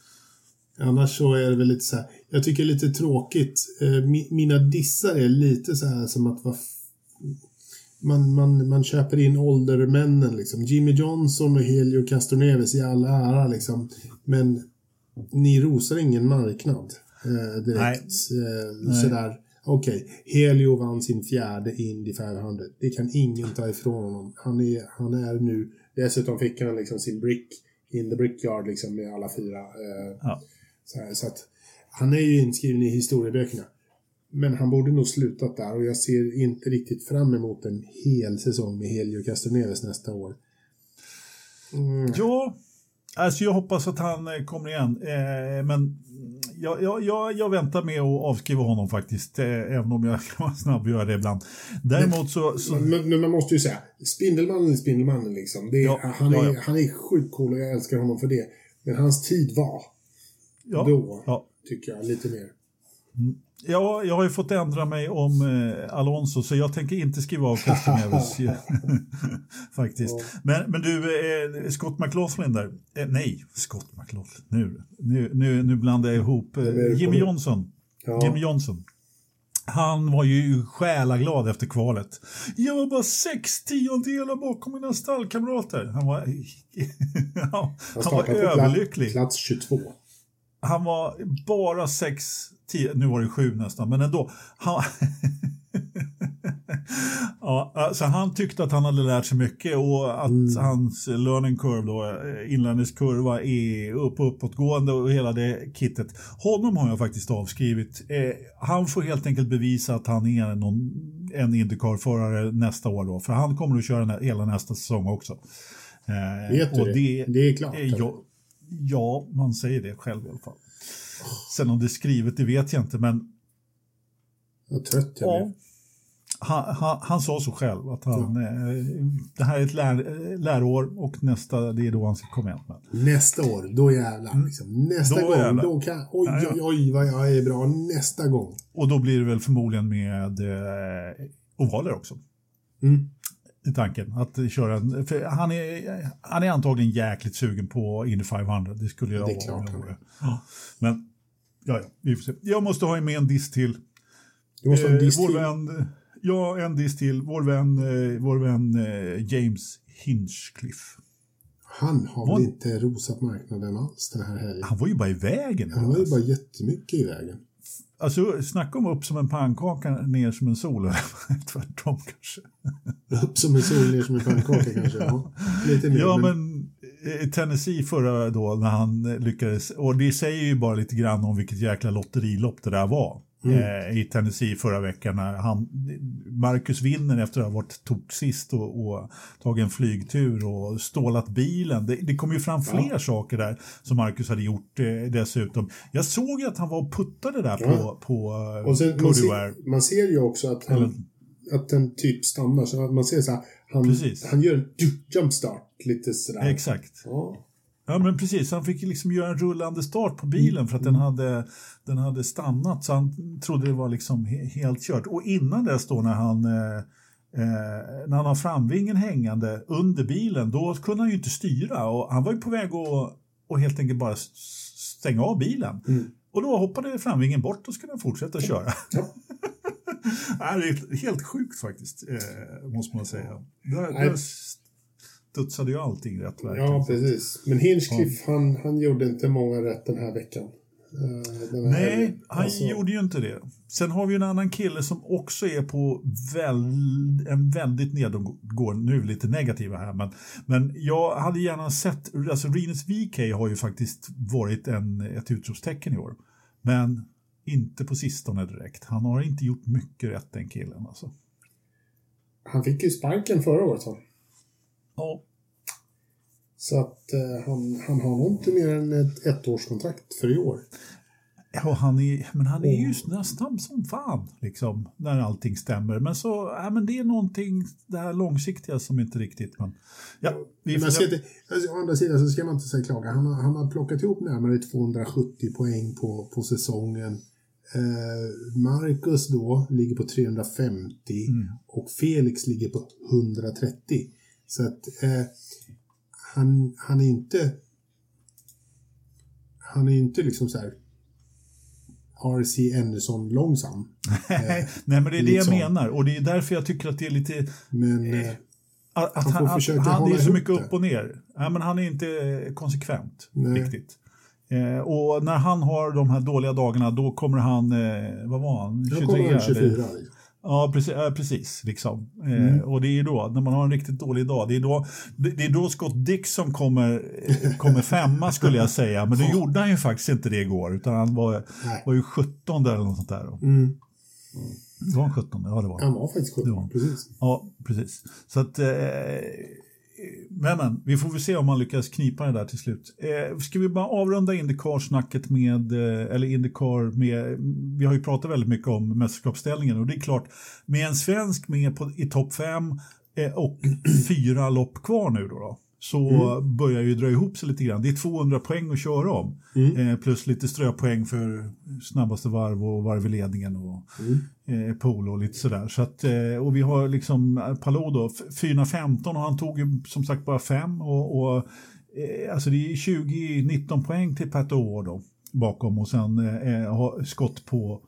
[SPEAKER 2] Annars så är det väl lite så här. Jag tycker det är lite tråkigt. Eh, mina dissar är lite så här som att man, man, man köper in åldermännen liksom. Jimmy Johnson och Helio Castroneves i all ära liksom. Men ni rosar ingen marknad eh, direkt. Nej. Eh, sådär. Okej, okay. Helio vann sin fjärde Indy 500. Det kan ingen ta ifrån honom. Han är, han är nu... Dessutom fick han liksom sin brick in the brickyard liksom med alla fyra. Eh, ja. så, här, så, att han är ju inskriven i historieböckerna. Men han borde nog slutat där och jag ser inte riktigt fram emot en hel säsong med Helio Castroneves nästa år.
[SPEAKER 1] Mm. Ja, alltså jag hoppas att han eh, kommer igen. Eh, men jag, jag, jag, jag, väntar med att avskriva honom faktiskt, eh, även om jag (laughs) kan vara snabb att göra det ibland. Däremot så... så...
[SPEAKER 2] Men, men, man måste ju säga, Spindelmannen är Spindelmannen liksom. Är, ja, han, är, ja, han är sjukt cool och jag älskar honom för det. Men hans tid var, då, tycker jag, lite mer.
[SPEAKER 1] Ja, jag har ju fått ändra mig om eh, Alonso så jag tänker inte skriva av Castaneves (laughs) faktiskt. Men, men du, eh, Scott McLaughlin där. Eh, nej, Scott McLaughlin. Nu, nu, nu, nu blandar jag ihop. Eh, Jimmy Johnson. Ja. Jimmy Johnson. Han var ju själaglad efter kvalet. Jag var bara sex tiondelar bakom mina stallkamrater. Han var, (laughs) han var överlycklig.
[SPEAKER 2] Plats 22.
[SPEAKER 1] Han var bara sex tio, nu var det sju nästan, men ändå. Han, (laughs) ja, alltså han tyckte att han hade lärt sig mycket och att mm. hans learning curve, då, eh, inlärningskurva, är upp uppåtgående och hela det kittet. Honom har jag faktiskt avskrivit. Eh, han får helt enkelt bevisa att han är någon, en Indycar-förare nästa år då, för han kommer att köra hela nästa säsong också.
[SPEAKER 2] Eh, Vet du det? det? Är klart?
[SPEAKER 1] ja, ja, man säger det själv i alla fall. Sen om det är skrivet, det vet jag inte, men...
[SPEAKER 2] Vad trött jag ja, blev.
[SPEAKER 1] Han, han, han, sa så själv att han, ja. eh, det här är ett lär, läroår och nästa, det är då han ska komma igen.
[SPEAKER 2] Men. Nästa år, då jävlar. Mm. Liksom. Nästa då gång, jävlar. då kan, oj, ja. oj, oj, vad jag är bra nästa gång.
[SPEAKER 1] Och då blir det väl förmodligen med eh, ovaler också.
[SPEAKER 2] Mm
[SPEAKER 1] i tanken. Att köra en, för han, är, han är antagligen jäkligt sugen på Indy 500. Det skulle jag
[SPEAKER 2] det är klart. vara.
[SPEAKER 1] Ja. Men ja, ja, vi får se. Jag måste ha med en diss till.
[SPEAKER 2] Du måste ha en diss
[SPEAKER 1] eh, till? Vän, ja, en diss till. Vår vän, eh, vår vän eh, James Hinchcliffe.
[SPEAKER 2] Han har var... väl inte rosat marknaden alls den här helgen?
[SPEAKER 1] Han var ju bara i vägen.
[SPEAKER 2] Han var ju bara jättemycket i vägen.
[SPEAKER 1] Alltså, snacka om upp som en pannkaka, ner som en sol. (laughs) Tvärtom kanske.
[SPEAKER 2] Upp som en sol, ner som en pannkaka kanske. Ja, lite mer,
[SPEAKER 1] ja men, i Tennessee förra då när han lyckades, och det säger ju bara lite grann om vilket jäkla lotterilopp det där var. Mm. Eh, i Tennessee förra veckan när han, Marcus vinner efter att ha varit tok sist och, och tagit en flygtur och stålat bilen. Det, det kom ju fram fler ja. saker där som Marcus hade gjort eh, dessutom. Jag såg ju att han var och puttade där ja. på, på
[SPEAKER 2] och sen, man, ser, man ser ju också att, han, att den typ stannar. Så man ser så här, han, han gör en jumpstart lite sådär.
[SPEAKER 1] Exakt. Ja. Ja men precis, han fick liksom göra en rullande start på bilen för att den mm. hade, den hade stannat så han trodde det var liksom he helt kört. Och innan dess då när han, eh, eh, när han har framvingen hängande under bilen då kunde han ju inte styra och han var ju på väg att och helt enkelt bara stänga av bilen. Mm. Och då hoppade framvingen bort och skulle han fortsätta köra. Ja. (laughs) det är helt sjukt faktiskt, eh, måste man säga. Där, där studsade ju allting rätt
[SPEAKER 2] verkligen. Ja, precis. Men Hinchcliffe, ja. han, han gjorde inte många rätt den här veckan.
[SPEAKER 1] Uh, här, Nej, han alltså... gjorde ju inte det. Sen har vi en annan kille som också är på väl, en väldigt nedgående, nu lite negativa här, men, men jag hade gärna sett, alltså Rinus VK har ju faktiskt varit en, ett utropstecken i år. Men inte på sistone direkt. Han har inte gjort mycket rätt den killen alltså.
[SPEAKER 2] Han fick ju sparken förra året va?
[SPEAKER 1] Ja.
[SPEAKER 2] Så att eh, han, han har nog inte mer än ett ettårskontrakt för i år.
[SPEAKER 1] Ja, han är, men han är ju snabb som fan liksom, när allting stämmer. Men så, ja, men det är någonting, det här långsiktiga som inte riktigt... Men, ja,
[SPEAKER 2] vi får... Inte, alltså, å andra sidan så ska man inte säga klaga. Han har, han har plockat ihop närmare 270 poäng på, på säsongen. Eh, Marcus då ligger på 350 mm. och Felix ligger på 130. Så att eh, han, han är inte han är inte liksom så här R.C. Anderson långsam. (laughs)
[SPEAKER 1] Nej, men det är det jag menar och det är därför jag tycker att det är lite... Men, eh, att, att han, att, han är så mycket upp och ner. Nej, men han är inte konsekvent Nej. riktigt. Eh, och när han har de här dåliga dagarna då kommer han, eh, vad var han?
[SPEAKER 2] 23? Då kommer han 24. Eller?
[SPEAKER 1] Ja, precis. Äh, precis liksom. Eh, mm. Eh, och det är då, när man har en riktigt dålig dag, det är då, det är då Scott Dixon kommer, kommer femma skulle jag säga. Men då gjorde han ju faktiskt inte det igår, utan han var, var ju 17 eller något sånt där. Då. Mm. Var han 17? Ja, det var
[SPEAKER 2] han. var faktiskt 17, precis.
[SPEAKER 1] Ja, precis. Så att, eh, men, men, vi får väl se om man lyckas knipa det där till slut. Eh, ska vi bara avrunda Indycar-snacket med, eh, eller Indycar med, vi har ju pratat väldigt mycket om mästerskapsställningen och det är klart, med en svensk med på, i topp fem eh, och fyra lopp kvar nu då, då så mm. börjar ju dra ihop sig lite grann. Det är 200 poäng att köra om. Mm. Eh, plus lite ströpoäng för snabbaste varv och varv i ledningen och mm. eh, polo och lite sådär. Så att, eh, och vi har liksom eh, Palou då, 415 och han tog ju som sagt bara fem. Och, och eh, alltså det är 20-19 poäng till Pat O'Ward då bakom och sen eh, har skott på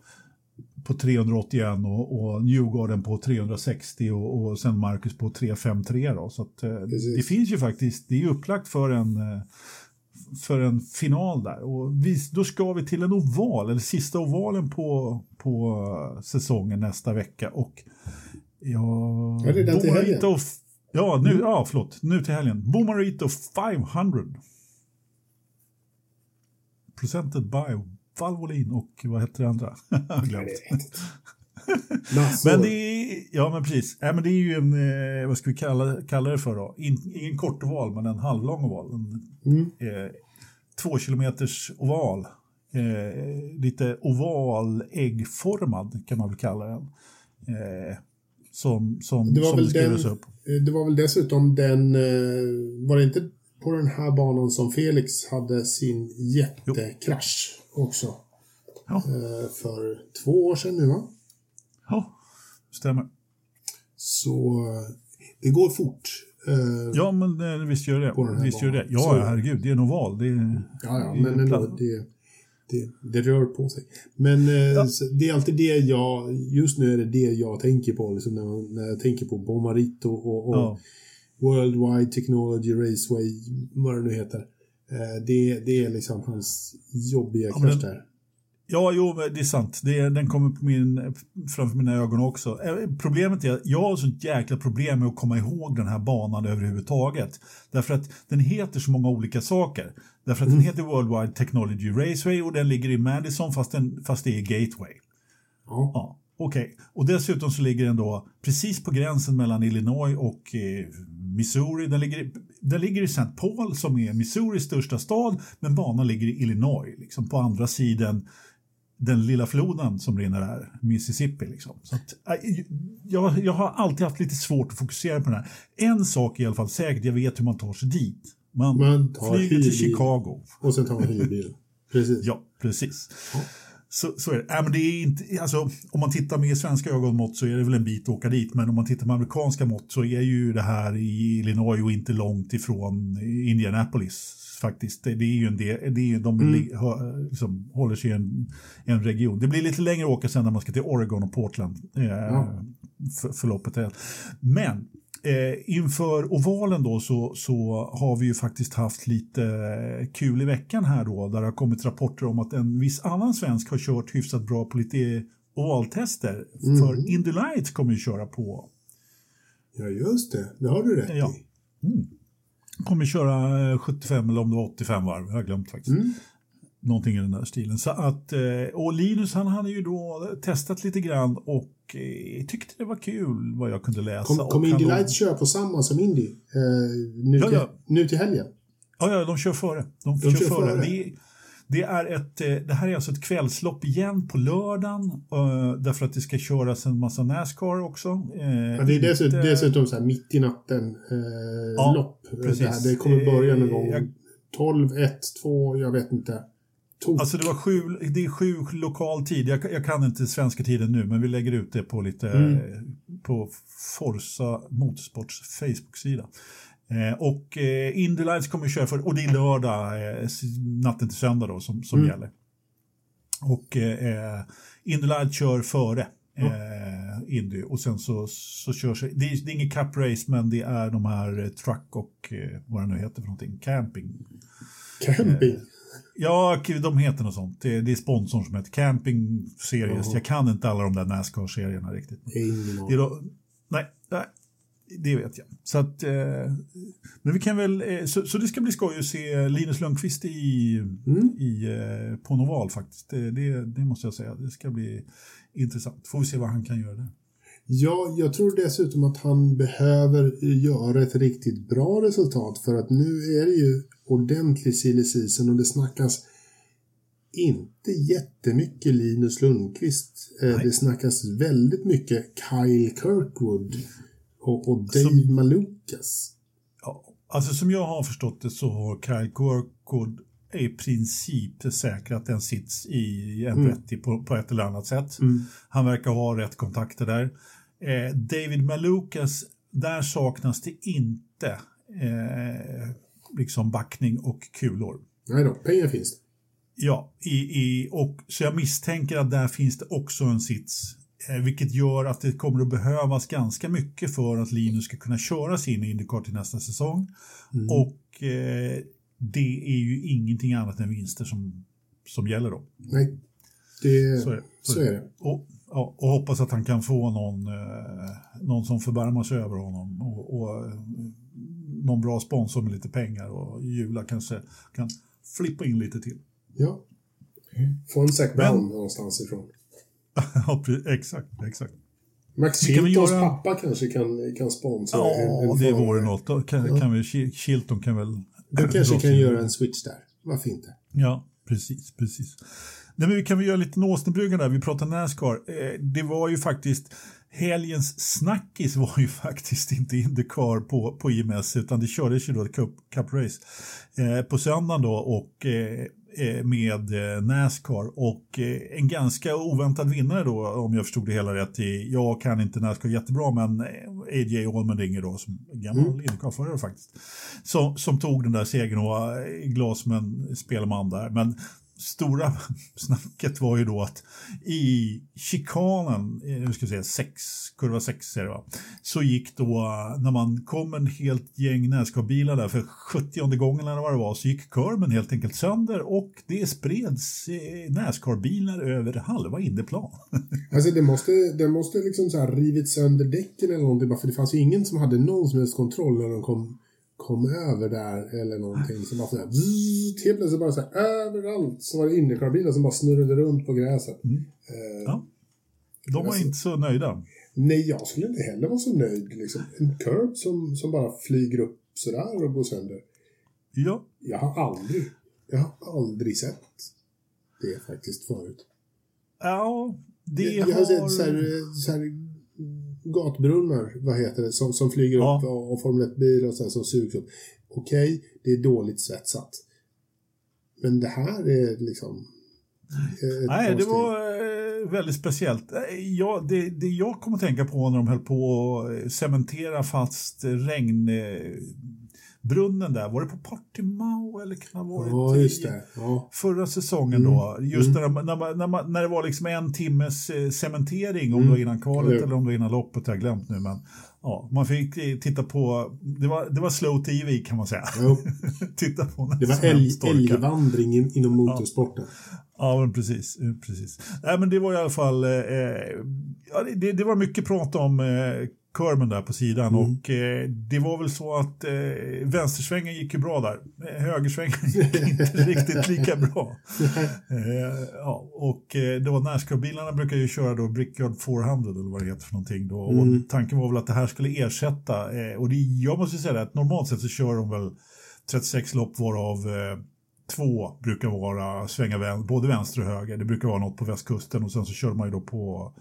[SPEAKER 1] på 381 och, och Newgarden på 360 och, och sen Marcus på 353. Då. Så att, eh, det finns ju faktiskt, det är upplagt för en, eh, för en final där. Och vi, då ska vi till en oval, eller sista ovalen på, på säsongen nästa vecka. Och ja,
[SPEAKER 2] ja den till helgen.
[SPEAKER 1] Ja, nu, mm. ja, förlåt. Nu till helgen. Bomarito 500. Presented by Valvolin och vad hette det andra? (laughs) glömt. (laughs) men det är, ja men precis, äh, men det är ju en, eh, vad ska vi kalla, kalla det för då? In, ingen kort oval men en halvlång oval. En, mm. eh, två kilometers oval. Eh, lite oval äggformad kan man väl kalla den. Eh, som som,
[SPEAKER 2] det var
[SPEAKER 1] som
[SPEAKER 2] väl den, upp. Eh, det var väl dessutom den, eh, var det inte på den här banan som Felix hade sin jättekrasch? Också. Ja. Eh, för två år sedan nu va?
[SPEAKER 1] Ja, stämmer.
[SPEAKER 2] Så eh, det går fort.
[SPEAKER 1] Eh, ja, men visst gör det. Visst gör det. Ja, Så, herregud, det är en oval. Det är,
[SPEAKER 2] ja, ja, men ändå, det, det, det, rör på sig. Men ja. det är alltid det jag, just nu är det det jag tänker på liksom när, man, när jag tänker på Bomarito och, och ja. Worldwide Technology Raceway, vad det nu heter. Eh, det, det är liksom hans jobbiga ja, krasch där.
[SPEAKER 1] Ja, jo, det är sant. Det den kommer på min, framför mina ögon också. Eh, problemet är att jag har sånt jäkla problem med att komma ihåg den här banan överhuvudtaget. Därför att den heter så många olika saker. Därför att mm. den heter Worldwide Technology Raceway och den ligger i Madison fast, den, fast det är Gateway.
[SPEAKER 2] Ja.
[SPEAKER 1] ja Okej, okay. och dessutom så ligger den då precis på gränsen mellan Illinois och eh, Missouri. Den ligger, den ligger i St. Paul som är Missouris största stad, men banan ligger i Illinois, liksom på andra sidan den lilla floden som rinner där, Mississippi. Liksom. Så att, äh, jag, jag har alltid haft lite svårt att fokusera på den här. En sak är i alla fall säkert, jag vet hur man tar sig dit. Man, man flyger till Chicago.
[SPEAKER 2] Och sen tar man hyrbil. (laughs) Precis.
[SPEAKER 1] ja, precis. Ja. Så, så är det. Äh, men det är inte, alltså, om man tittar med svenska ögonmått så är det väl en bit att åka dit. Men om man tittar med amerikanska mått så är ju det här i Illinois och inte långt ifrån Indianapolis faktiskt. Det, är ju en del, det är, de mm. liksom, håller sig i en, en region. Det blir lite längre att åka sen när man ska till Oregon och Portland. Eh, ja. för, förloppet är. Men Eh, inför ovalen då så, så har vi ju faktiskt haft lite kul i veckan här då där det har kommit rapporter om att en viss annan svensk har kört hyfsat bra på lite ovaltester. Mm. För Indy Lights kommer ju köra på.
[SPEAKER 2] Ja just det, det har du rätt ja. i.
[SPEAKER 1] Mm. Kommer köra 75 eh, eller om det var 85 varv, jag har glömt faktiskt. Mm. Någonting i den där stilen. Så att, eh, och Linus han hade ju då testat lite grann och eh, tyckte det var kul vad jag kunde läsa.
[SPEAKER 2] Kommer kom Indy Lights köra på samma som Indy eh, nu, ja, ja. Till, nu till helgen?
[SPEAKER 1] Ja, ja, de kör före. De, de kör, kör före. före. Det, det, är ett, det här är alltså ett kvällslopp igen på lördagen därför att det ska köras en massa Nascar också.
[SPEAKER 2] ja, det är dessutom, dessutom så här mitt i natten eh, ja. Det, det kommer börja någon gång. Jag, 12, 1, 2, jag vet inte.
[SPEAKER 1] Tok. Alltså det, var sju, det är sju lokal tid. Jag, jag, kan inte svenska tiden nu, men vi lägger ut det på lite mm. på Forza Motorsports Facebook-sida. Eh, och eh, Indy Lights kommer att köra för, och det är lördag, eh, natten till söndag då, som, som mm. gäller. Och eh, Indy Lights kör före eh, Indy och sen så, så körs det, det är, det är inget cup race men det är de här eh, truck och eh, vad det nu heter för någonting, camping.
[SPEAKER 2] Camping?
[SPEAKER 1] Ja, de heter något sånt. Det, det är sponsorn som heter Camping Series. Oh. Jag kan inte alla de där Nascar-serierna riktigt.
[SPEAKER 2] Det
[SPEAKER 1] då, nej, nej, det vet jag. Så att, eh, men vi kan väl, eh, så, så, det ska bli skoj att se Linus Lundqvist i, mm. i, eh, på Noval faktiskt. Det, det, det, måste jag säga. Det ska bli intressant. Får vi se vad han kan göra där.
[SPEAKER 2] Ja, jag tror dessutom att han behöver göra ett riktigt bra resultat för att nu är det ju ordentlig silly season och det snackas inte jättemycket Linus Lundqvist. Eh, Nej. Det snackas väldigt mycket Kyle Kirkwood och, och Dave som, Malukas.
[SPEAKER 1] Ja, alltså som jag har förstått det så har Kyle Kirkwood i princip säkrat en sits i en mm. på, på ett eller annat sätt. Mm. Han verkar ha rätt kontakter där. Eh, David Malukas, där saknas det inte eh, liksom backning och kulor.
[SPEAKER 2] Nej då, pengar finns det.
[SPEAKER 1] Ja, i, i, och, så jag misstänker att där finns det också en sits. Eh, vilket gör att det kommer att behövas ganska mycket för att Linus ska kunna köra sin Indycar till nästa säsong. Mm. Och eh, det är ju ingenting annat än vinster som, som gäller då.
[SPEAKER 2] Nej, det, så är det. Så, så är det.
[SPEAKER 1] Och, ja, och hoppas att han kan få någon, eh, någon som förbarmar sig över honom och, och eh, någon bra sponsor med lite pengar och Jula kanske kan flippa in lite till.
[SPEAKER 2] Ja. Få en Zac Brown någonstans ifrån. (laughs)
[SPEAKER 1] ja, exakt, exakt.
[SPEAKER 2] Max Chiltons göra... pappa kanske kan, kan sponsra
[SPEAKER 1] Ja, en, en det vore något. Då kan, ja. kan vi, Chilton kan väl...
[SPEAKER 2] De kanske kan göra en switch där. Varför inte?
[SPEAKER 1] Ja, precis, precis. Nej, men vi kan väl göra lite Nåstenbryggan där. Vi pratar Nascar. Eh, det var ju faktiskt helgens snackis var ju (laughs) faktiskt inte Indycar på, på IMS utan det kördes ju då ett cup, cup race eh, på söndagen då och eh, eh med eh, Nascar och eh, en ganska oväntad vinnare då om jag förstod det hela rätt. Jag kan inte Nascar jättebra men AJ Allmendinger då som gammal mm. Indycar-förare faktiskt som, som tog den där segern och Glasman spelman där men stora (laughs) snacket var ju då att i chikanen, eh, nu ska vi säga sex, kurva 6 är det va, så gick då när man kom en helt gäng Nascar-bilar där för 70 gången eller vad det var så gick kurven helt enkelt sönder och det spreds eh, näskarbilar över halva inneplan. (laughs)
[SPEAKER 2] Alltså det måste, det måste liksom så här rivit sönder däcken eller någonting bara för det fanns ju ingen som hade någon som helst kontroll när de kom kom över där eller någonting. Så bara sådär, bzzz, helt plötsligt bara så här, överallt så var det Indycar-bilar som bara snurrade runt på gräset.
[SPEAKER 1] Mm. Eh, ja. De var alltså, inte så nöjda.
[SPEAKER 2] Nej, jag skulle inte heller vara så nöjd. Liksom. En curb som, som bara flyger upp sådär och går sönder.
[SPEAKER 1] Ja.
[SPEAKER 2] Jag har aldrig, jag har aldrig sett det faktiskt förut.
[SPEAKER 1] Ja, det jag,
[SPEAKER 2] jag har... sett så här, så här gatbrunnar, vad heter det, som, som flyger ja. upp och, och Formel 1-bilar sen som sugs upp. Okej, okay, det är dåligt svetsat. Men det här är liksom...
[SPEAKER 1] Nej, det var eh, väldigt speciellt. Eh, ja, det, det jag kommer att tänka på när de höll på att cementera fast regn brunnen där, var det på Portimao eller kan det ha varit
[SPEAKER 2] ja, just det. Ja.
[SPEAKER 1] förra säsongen mm. då? Just mm. när, när, när, man, när det var liksom en timmes eh, cementering, om mm. det var innan kvalet eller om det var innan loppet, jag har glömt nu. Men ja, man fick eh, titta på, det var, det var slow TV kan man säga. (laughs) titta på
[SPEAKER 2] det var älg, älgvandring in, inom motorsporten.
[SPEAKER 1] Ja. Ja, men precis. precis. Nej, men det var i alla fall, eh, ja, det, det, var mycket prat om eh, kurven där på sidan mm. och eh, det var väl så att eh, vänstersvängen gick ju bra där. Eh, högersvängen gick (laughs) inte riktigt lika bra. Eh, ja, och eh, då Nascar-bilarna brukar ju köra då Brickyard 400 eller vad det heter för någonting då. Mm. Och tanken var väl att det här skulle ersätta eh, och det, jag måste säga att normalt sett så kör de väl 36 lopp varav eh, två brukar vara svänga vän, både vänster och höger. Det brukar vara något på västkusten och sen så kör man ju då på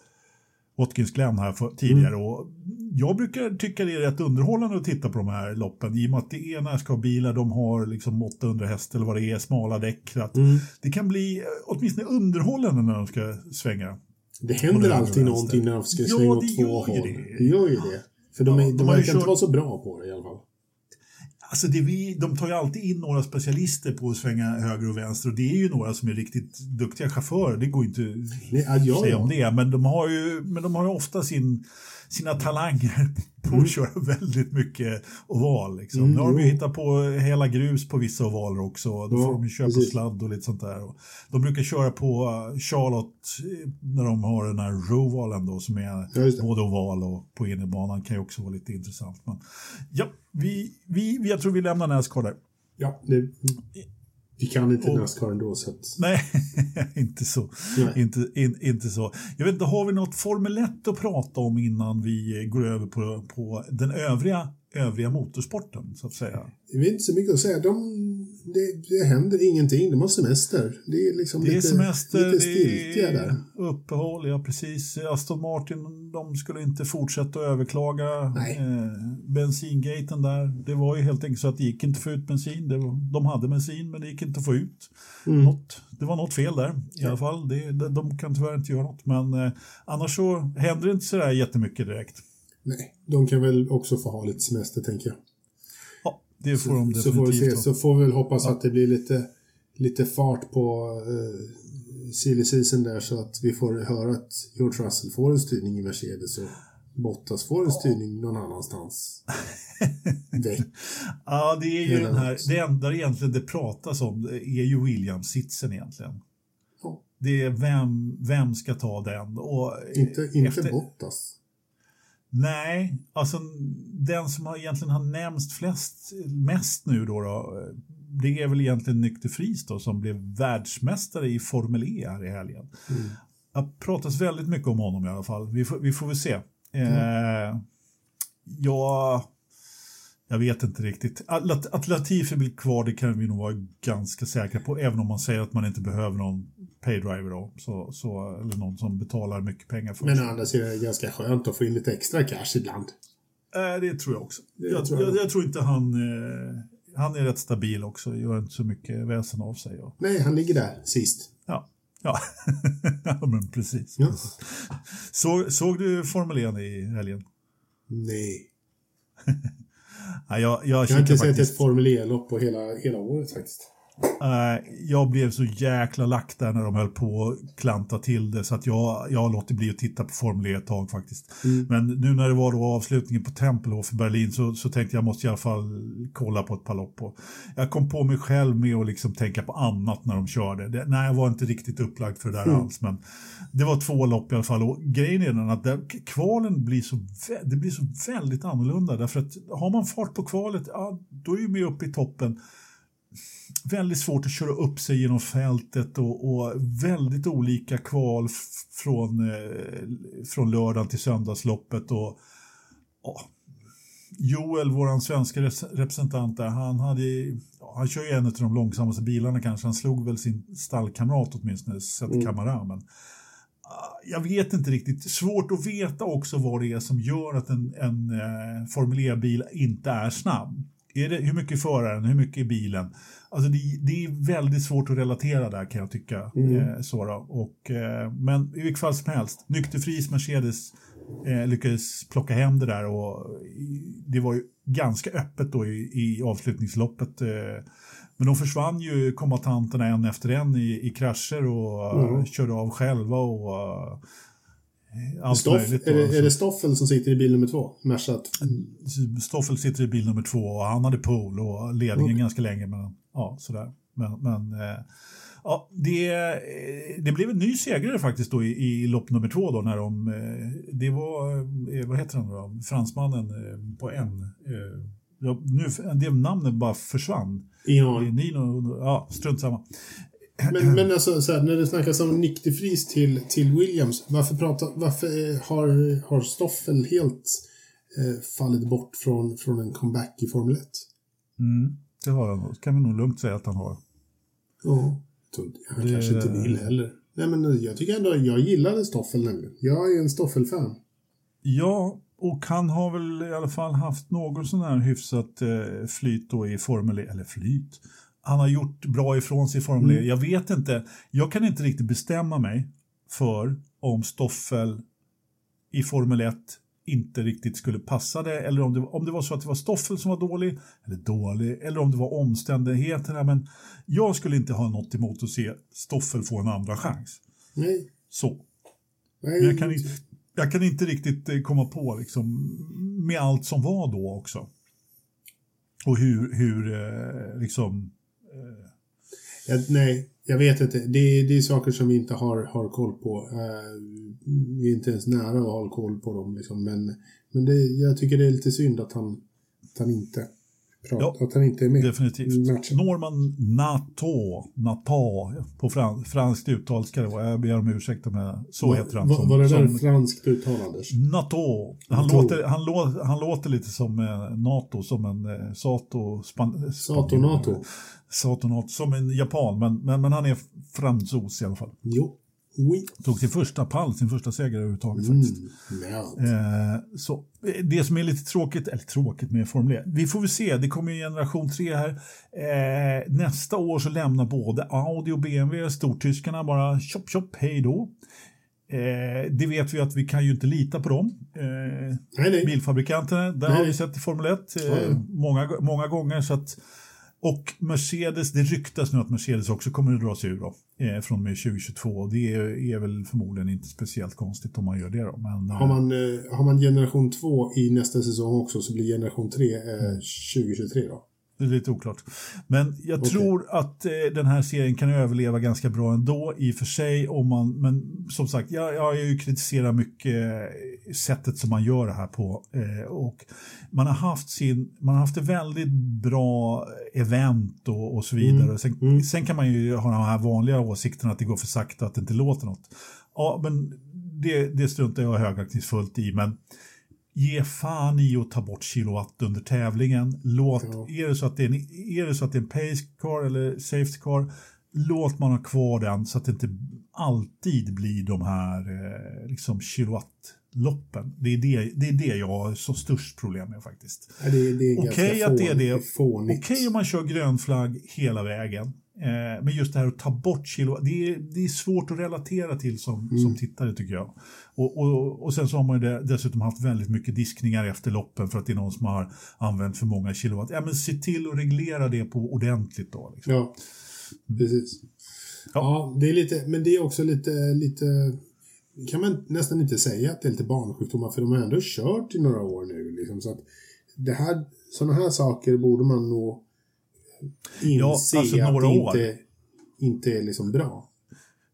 [SPEAKER 1] Watkins Glen här för, tidigare. Mm. Och jag brukar tycka det är rätt underhållande att titta på de här loppen i och med att det är Nascar-bilar, de har liksom 800 häst eller vad det är, smala däck. Mm. Det kan bli åtminstone underhållande när de ska svänga.
[SPEAKER 2] Det händer alltid någonting när de ska svänga ja, åt två håll. Det. det gör ju det. För de, är, ja, de, de verkar kört... inte vara så bra på det i alla fall.
[SPEAKER 1] Alltså det vi, de tar ju alltid in några specialister på att svänga höger och vänster och det är ju några som är riktigt duktiga chaufförer. Det går inte Nej, att säga om det. Men de har ju, men de har ju ofta sin, sina talanger på mm. att köra väldigt mycket oval. Liksom. Mm, nu har de ju hittat på hela grus på vissa ovaler också. Då ja, får de ju köra precis. på sladd och lite sånt där. De brukar köra på uh, Charlotte eh, när de har den här rovalen då som är ja, både oval och på innerbanan kan ju också vara lite intressant. Men, ja, vi, vi, jag tror vi lämnar Nascar där.
[SPEAKER 2] Ja, det, vi kan inte och, Nascar ändå. Så att...
[SPEAKER 1] Nej, (laughs) inte så. Nej. Inte, in, inte så. Jag vet inte, har vi något Formel 1 att prata om innan vi går över på, på den övriga övriga motorsporten så att säga.
[SPEAKER 2] Det är inte så mycket att säga. De, det, det händer ingenting. De har semester. Det är liksom
[SPEAKER 1] det är
[SPEAKER 2] lite,
[SPEAKER 1] semester,
[SPEAKER 2] lite stiltje där.
[SPEAKER 1] Uppehåll, ja precis. Aston Martin, de skulle inte fortsätta att överklaga eh, bensingaten där. Det var ju helt enkelt så att det gick inte att få ut bensin. Det var, de hade bensin men det gick inte att få ut mm. något. Det var något fel där i alla fall. Det, de kan tyvärr inte göra något. Men eh, annars så händer det inte så där jättemycket direkt.
[SPEAKER 2] Nej, de kan väl också få ha lite semester tänker jag.
[SPEAKER 1] Ja, det får de
[SPEAKER 2] definitivt. Så får vi se, så får vi väl hoppas ja. att det blir lite, lite fart på uh, silly season där så att vi får höra att George Russell får en styrning i Mercedes och Bottas får en styrning någon annanstans. (laughs)
[SPEAKER 1] ja, det är ju den här, det enda egentligen det pratas om är ju Williams-sitsen egentligen. Ja. Det är vem, vem ska ta den? Och
[SPEAKER 2] inte inte efter, Bottas.
[SPEAKER 1] Nej, alltså den som har egentligen har nämnts flest, mest nu då, då det är väl egentligen Nykter Fries då som blev världsmästare i Formel E här i helgen. Mm. Det pratas väldigt mycket om honom i alla fall. Vi får, vi får väl se. Mm. Eh, ja, jag vet inte riktigt. Att, att Latifi blir kvar det kan vi nog vara ganska säkra på, även om man säger att man inte behöver någon paydriver då, så, så, eller någon som betalar mycket pengar för
[SPEAKER 2] Men sidan är det ganska skönt att få in lite extra cash ibland.
[SPEAKER 1] Äh, det tror jag också. Jag, tror jag, jag, tror inte han... Eh, han är rätt stabil också, gör inte så mycket väsen av sig. Och...
[SPEAKER 2] Nej, han ligger där sist.
[SPEAKER 1] Ja, ja. (laughs) men precis. Ja. Så, såg du Formel 1 i helgen?
[SPEAKER 2] Nej. (laughs)
[SPEAKER 1] ja, jag, jag,
[SPEAKER 2] jag har inte sett ett Formel E-lopp på hela, hela året faktiskt.
[SPEAKER 1] Uh, jag blev så jäkla lack där när de höll på att klanta till det så att jag, jag har låtit bli att titta på Formel E ett tag faktiskt. Mm. Men nu när det var då avslutningen på Tempelhof i Berlin så, så tänkte jag måste i alla fall kolla på ett par lopp. Jag kom på mig själv med att liksom tänka på annat när de körde. Det, nej, jag var inte riktigt upplagd för det där mm. alls. Men det var två lopp i alla fall. Och grejen är den att där, kvalen blir så, det blir så väldigt annorlunda. Därför att har man fart på kvalet, ja, då är man uppe i toppen väldigt svårt att köra upp sig genom fältet och, och väldigt olika kval från, eh, från lördagen till söndagsloppet. Och, och Joel, vår svenska representant där, han, hade, ja, han kör ju en av de långsammaste bilarna kanske. Han slog väl sin stallkamrat åtminstone, Seth mm. Kamara. Men, ah, jag vet inte riktigt. Svårt att veta också vad det är som gör att en, en eh, Formel E-bil inte är snabb. Är det, hur mycket är föraren, hur mycket är bilen? Alltså det, det, är väldigt svårt att relatera där kan jag tycka. Mm. Eh, så Och, eh, men i vilket fall som helst, nykterfris Mercedes eh, lyckades plocka hem det där och det var ju ganska öppet då i, i avslutningsloppet. Eh, men de försvann ju kombatanterna en efter en i, i krascher och mm. körde av själva och
[SPEAKER 2] allt Stoff, möjligt. Är det, är det Stoffel som sitter i bil nummer två? Mersat?
[SPEAKER 1] Stoffel sitter i bil nummer två och han hade pool och ledningen okay. ganska länge. Men, ja, sådär. men, men eh, ja, det, eh, det blev en ny segrare faktiskt då i, i lopp nummer två då när de, eh, det var, eh, vad heter han då, fransmannen på en. Ja, nu, det namnet bara försvann.
[SPEAKER 2] Ja.
[SPEAKER 1] Nino, ja, strunt samma.
[SPEAKER 2] Men, (clears throat) men alltså, så här, när det snackas om Nick de Vries till, till Williams, varför, pratar, varför har, har Stoffel helt eh, fallit bort från, från en comeback i Formel 1?
[SPEAKER 1] Mm, det har han. Kan vi nog lugnt säga att han har.
[SPEAKER 2] Ja, han det... kanske inte vill heller. Nej, men jag tycker ändå, jag gillade Stoffel nämligen. Jag är en Stoffel-fan.
[SPEAKER 1] Ja, och han har väl i alla fall haft någon sån här hyfsat eh, flyt då i Formel 1, e, eller flyt, han har gjort bra ifrån sig i Formel E. Mm. Jag vet inte, jag kan inte riktigt bestämma mig för om Stoffel i Formel 1 inte riktigt skulle passa det eller om det, om det var så att det var Stoffel som var dålig eller dålig eller om det var omständigheterna. Men jag skulle inte ha något emot att se Stoffel få en andra chans.
[SPEAKER 2] Nej.
[SPEAKER 1] Så. Nej. jag, kan inte, jag kan inte riktigt eh, komma på liksom, med allt som var då också. Och hur, hur eh, liksom
[SPEAKER 2] Eh, ja, nej, jag vet inte. Det, det är saker som vi inte har, har koll på. Eh, vi är inte ens nära att ha koll på dem. Liksom. Men, men det, jag tycker det är lite synd att han, att han inte pratar, ja, att han inte är med
[SPEAKER 1] definitivt. matchen. Norman Nato, Nato på frans, franskt uttal ska det vara. Jag ber om ursäkt om jag, så va, heter han.
[SPEAKER 2] Va, var det där som, franskt uttal Anders?
[SPEAKER 1] Nato. Han, Nato. Låter, han, lå, han låter lite som eh, NATO, som en eh, Sato. Span,
[SPEAKER 2] Sato NATO.
[SPEAKER 1] Sato NATO, som en japan, men, men, men han är fransos i alla fall.
[SPEAKER 2] Jo. Oui.
[SPEAKER 1] Tog sin första pall, sin första seger överhuvudtaget mm, faktiskt. Eh, så, eh, det som är lite tråkigt, eller tråkigt med Formel 1, vi får väl se, det kommer ju generation 3 här. Eh, nästa år så lämnar både Audi och BMW stortyskarna bara chop chop, hej då. Eh, det vet vi att vi kan ju inte lita på dem. Eh, nej, nej. Bilfabrikanterna, där nej. har vi sett i Formel 1 eh. Många, många gånger. så att och Mercedes, det ryktas nu att Mercedes också kommer att dra sig ur då, eh, från och med 2022. Det är, är, väl förmodligen inte speciellt konstigt om man gör det. Då. Men, eh.
[SPEAKER 2] har, man, eh, har man generation 2 i nästa säsong också så blir generation 3 eh, 2023 då?
[SPEAKER 1] Det är lite oklart. Men jag okay. tror att eh, den här serien kan överleva ganska bra ändå i och för sig. Om man, men som sagt, jag, jag har ju kritiserat mycket eh, sättet som man gör det här på. Eh, och man har haft sin, man har haft ett väldigt bra event och, och så vidare. Mm. Sen, mm. sen, kan man ju ha de här vanliga åsikterna att det går för sakta, att det inte låter något. Ja, men det, det struntar jag högaktningsfullt i. Men ge fan i att ta bort kilowatt under tävlingen. Låt, ja. är, det så att det är en, är det så att det är en pace car eller safety car, låt man ha kvar den så att det inte alltid blir de här eh, liksom kilowattloppen. Det är det, det är det jag har så störst problem med faktiskt.
[SPEAKER 2] Ja, Okej
[SPEAKER 1] okay att det är det. Okej okay om man kör grön flagg hela vägen. Eh, men just det här att ta bort kilo, det är, det är svårt att relatera till som, mm. som tittare tycker jag. Och, och, och sen så har man ju dessutom haft väldigt mycket diskningar efter loppen för att det är någon som har använt för många kilowatt. Ja men se till att reglera det på ordentligt då. Liksom.
[SPEAKER 2] Ja. Precis.
[SPEAKER 1] Ja.
[SPEAKER 2] Ja. det är lite, men det är också lite, lite kan man nästan inte säga att det är lite barnsjukdomar för de har ändå kört i några år nu. Liksom, så att det här, sådana här saker borde man nog inse
[SPEAKER 1] Ja, alltså
[SPEAKER 2] att
[SPEAKER 1] några
[SPEAKER 2] det
[SPEAKER 1] år.
[SPEAKER 2] inte, inte är liksom bra.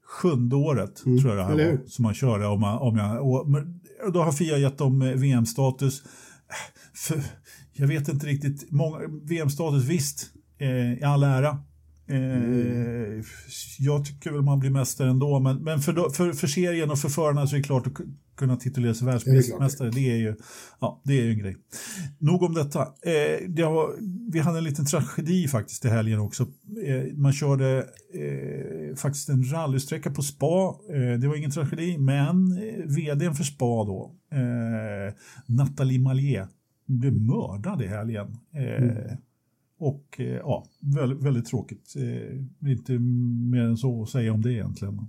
[SPEAKER 1] Sjunde året
[SPEAKER 2] Mm,
[SPEAKER 1] tror jag det här var, som man körde. Om, man, om jag, och, men då har Fia gett dem eh, VM-status. Jag vet inte riktigt. VM-status visst, eh, i all ära. Eh, Jag tycker väl man blir mästare ändå, men, men för, för, för serien och för förarna så är det klart kunna titulera sig
[SPEAKER 2] Ja, det är
[SPEAKER 1] världsmästare, det är ju ja, det är ju en grej. Nog om detta. Eh, det var, vi hade en liten tragedi faktiskt i helgen också. Eh, man körde eh, faktiskt en rallysträcka på spa. Eh, det var ingen tragedi, men eh, vdn för spa då, eh, Nathalie Mallier, blev mördad i helgen. Eh, Och ja, väldigt, väldigt tråkigt. Inte mer än så att säga om det egentligen.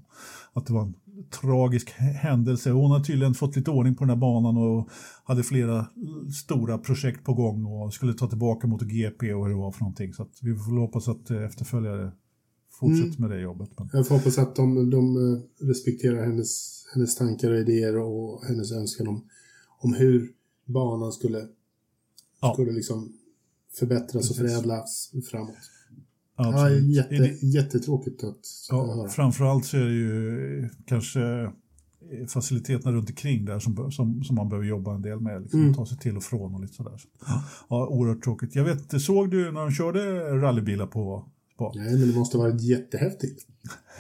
[SPEAKER 1] Att det var en tragisk hä- händelse. Hon har tydligen fått lite ordning på den här banan och hade flera stora projekt på gång och skulle ta tillbaka MotoGP och hur det var för någonting. Så vi får hoppas att eh, efterföljare fortsätter med det jobbet. Men,
[SPEAKER 2] Jag får hoppas att de, de eh, respekterar hennes, hennes tankar och idéer och hennes önskan om, om hur banan skulle,
[SPEAKER 1] Ja.
[SPEAKER 2] skulle liksom förbättras och
[SPEAKER 1] Precis.
[SPEAKER 2] förädlas framåt.
[SPEAKER 1] Ja,
[SPEAKER 2] jätte,
[SPEAKER 1] Är det-
[SPEAKER 2] jättetråkigt att
[SPEAKER 1] Ja,
[SPEAKER 2] höra.
[SPEAKER 1] framförallt så är det ju kanske eh, faciliteterna runt omkring där som, som, som man behöver jobba en del med. Liksom,
[SPEAKER 2] Mm.
[SPEAKER 1] Ta sig till och från och lite sådär. Så, ja, oerhört tråkigt. Jag vet inte, såg du när de körde rallybilar på spa?
[SPEAKER 2] Nej, men det måste ha varit jättehäftigt.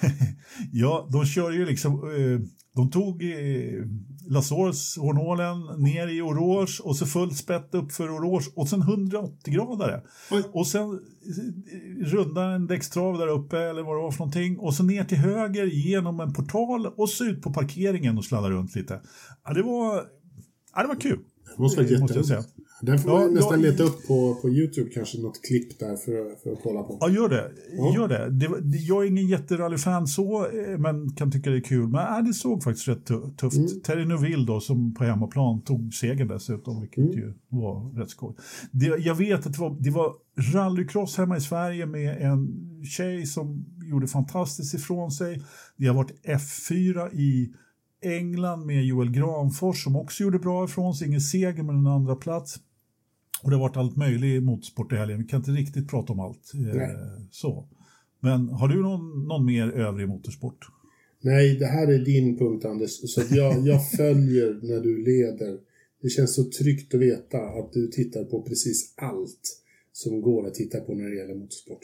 [SPEAKER 2] (laughs)
[SPEAKER 1] Ja, de kör ju liksom... Eh, de tog eh, Lasors Hornålen ner i Orange och så fullt spett upp för Orange och sen 180-gradare.
[SPEAKER 2] Oj.
[SPEAKER 1] Och sen runda en däckstrav där uppe eller vad det var för någonting och så ner till höger genom en portal och så ut på parkeringen och sladda runt lite. Ja, det var, ja, det var kul.
[SPEAKER 2] Det måste vara
[SPEAKER 1] jag
[SPEAKER 2] jätteroligt. Den får
[SPEAKER 1] Ja,
[SPEAKER 2] man nästan
[SPEAKER 1] ja,
[SPEAKER 2] leta upp på, på YouTube, kanske något klipp där för, för att kolla på.
[SPEAKER 1] Ja, gör det.
[SPEAKER 2] Ja.
[SPEAKER 1] Gör det. det, jag är ingen jätterallyfan så, eh, men kan tycka det är kul. Men äh, det såg faktiskt rätt tu- tufft.
[SPEAKER 2] Mm.
[SPEAKER 1] Terry Neuville då, som på hemmaplan tog segern dessutom, vilket
[SPEAKER 2] Mm.
[SPEAKER 1] ju var rätt skoj. Det, jag vet att det var, det var rallycross hemma i Sverige med en tjej som gjorde fantastiskt ifrån sig. Det har varit F4 i England med Joel Granfors som också gjorde bra ifrån sig. Ingen seger men en andra plats. Och det har varit allt möjligt motorsport i helgen. Vi kan inte riktigt prata om allt. Eh, så. Men har du någon, någon mer övrig motorsport?
[SPEAKER 2] Nej, det här är din punkt Anders, så jag, jag (laughs) följer när du leder. Det känns så tryggt att veta att du tittar på precis allt som går att titta på när det gäller motorsport.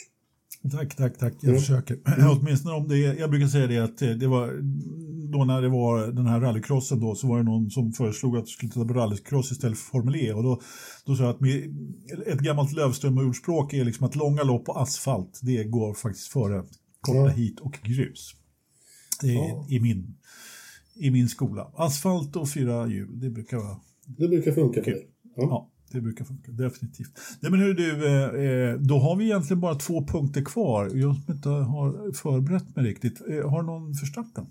[SPEAKER 1] Tack, tack, tack. Jag
[SPEAKER 2] Mm.
[SPEAKER 1] försöker. (clears throat) Åtminstone om det jag brukar säga det att eh, det var då när det var den här rallycrossen då så var det någon som föreslog att du skulle titta på rallycross istället för Formel E och då, då sa jag att med, ett gammalt Lövström-ordspråk är liksom att långa lopp på asfalt det går faktiskt före korta
[SPEAKER 2] Ja.
[SPEAKER 1] hit och grus. Det är
[SPEAKER 2] Ja.
[SPEAKER 1] i, min, I min skola. Asfalt och fyra hjul, det brukar vara
[SPEAKER 2] Det brukar funka för dig. Ja.
[SPEAKER 1] Ja, det brukar funka. Definitivt. Nej, men hur du, eh, eh, då har vi egentligen bara två punkter kvar. Jag som inte har förberett mig riktigt. Eh, har du någon för starten?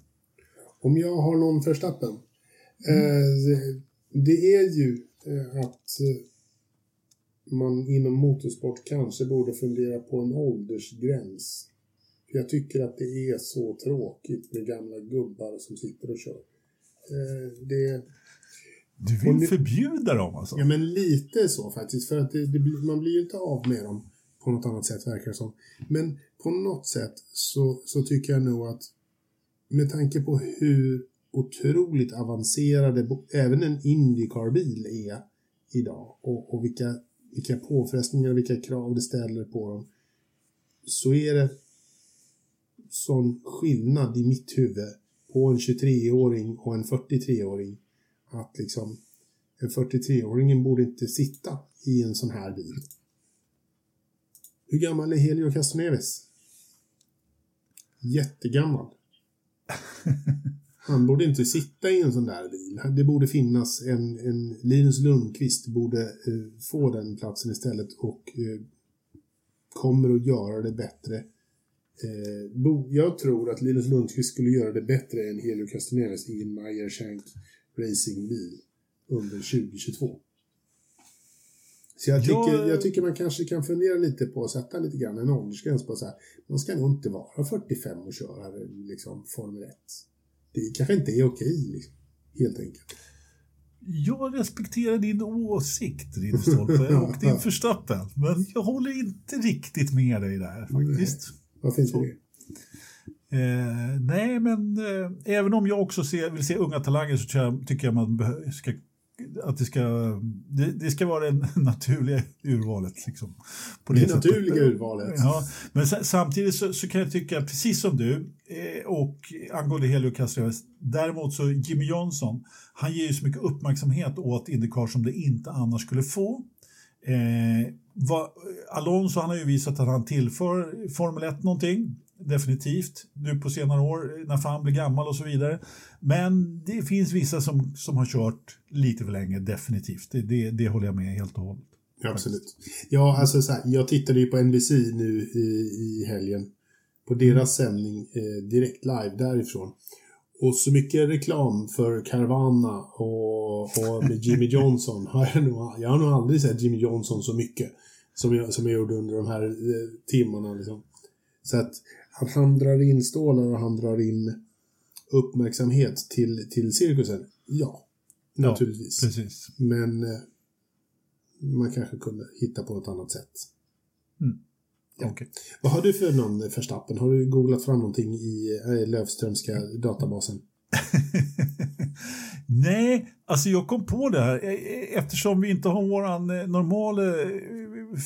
[SPEAKER 2] Om jag har någon Verstappen. Eh, det är ju att man inom motorsport kanske borde fundera på en åldersgräns. För jag tycker att det är så tråkigt med gamla gubbar som sitter och kör. Det,
[SPEAKER 1] Du vill
[SPEAKER 2] nu-
[SPEAKER 1] förbjuda dem alltså?
[SPEAKER 2] ja, men lite så faktiskt. För att det, det, man blir ju inte av med dem på något annat sätt verkar det som. Men på något sätt så, så tycker jag nog att med tanke på hur otroligt avancerade även en Indycar-bil är idag och, och vilka, vilka påfrestningar och vilka krav det ställer på dem så är det sån skillnad i mitt huvud på en 23-åring och en 43-åring att liksom en 43-åring borde inte sitta i en sån här bil. Hur gammal är Helio Castroneves? Jättegammal. Han borde inte sitta i en sån där bil. Det borde finnas en, en Linus Lundqvist borde eh, få den platsen istället och eh, kommer att göra det bättre. Eh, bo, jag tror att Linus Lundqvist skulle göra det bättre än Helio Castroneves i en Meyer Shank racingbil under 2022. Så jag tycker,
[SPEAKER 1] Jag-
[SPEAKER 2] jag tycker man kanske kan fundera lite på att sätta lite grann en åldersgräns på så här. Man ska nog inte vara 45 och köra liksom, Formel 1. Det kanske inte är okej, liksom, helt enkelt.
[SPEAKER 1] Jag respekterar din åsikt, Ridderstolpe, och din (laughs) Verstappen. Men jag håller inte riktigt med dig där faktiskt.
[SPEAKER 2] Varför inte det?
[SPEAKER 1] Eh, nej, men eh, även om jag också ser, vill se unga talanger så jag, tycker jag man ska, att det ska, det, det ska vara det (laughs) naturliga urvalet. Liksom, på
[SPEAKER 2] Det
[SPEAKER 1] sättet.
[SPEAKER 2] naturliga urvalet.
[SPEAKER 1] Ja, men sa- samtidigt så, så kan jag tycka, precis som du, eh, och angående Helio Castroneves, däremot så Jimmy Johnson, han ger ju så mycket uppmärksamhet åt Indycar som det inte annars skulle få. Eh, Alonso han har ju visat att han tillför Formel 1 någonting, definitivt, nu på senare år när fan blir gammal och så vidare. Men det finns vissa som, som har kört lite för länge, definitivt. Det, det, det håller jag med helt och hållet.
[SPEAKER 2] Absolut. Ja, alltså så här, jag tittade ju på NBC nu i, i helgen. På deras sändning eh, direkt live därifrån. Och så mycket reklam för Caravana och, och med (laughs) Jimmy Johnson har jag nog, jag har nog aldrig sett Jimmy Johnson så mycket som jag, som jag gjorde under de här eh, timmarna. Liksom. Så att, att han drar in stålar och han drar in uppmärksamhet till, till cirkusen, ja, naturligtvis.
[SPEAKER 1] Precis.
[SPEAKER 2] Men eh, man kanske kunde hitta på ett annat sätt. Ja.
[SPEAKER 1] Okej.
[SPEAKER 2] Vad har du för någon förstappen? Har du googlat fram någonting i eh, Löfströmska databasen? (laughs)
[SPEAKER 1] Nej, alltså jag kom på det här eh, eftersom vi inte har våran eh, normala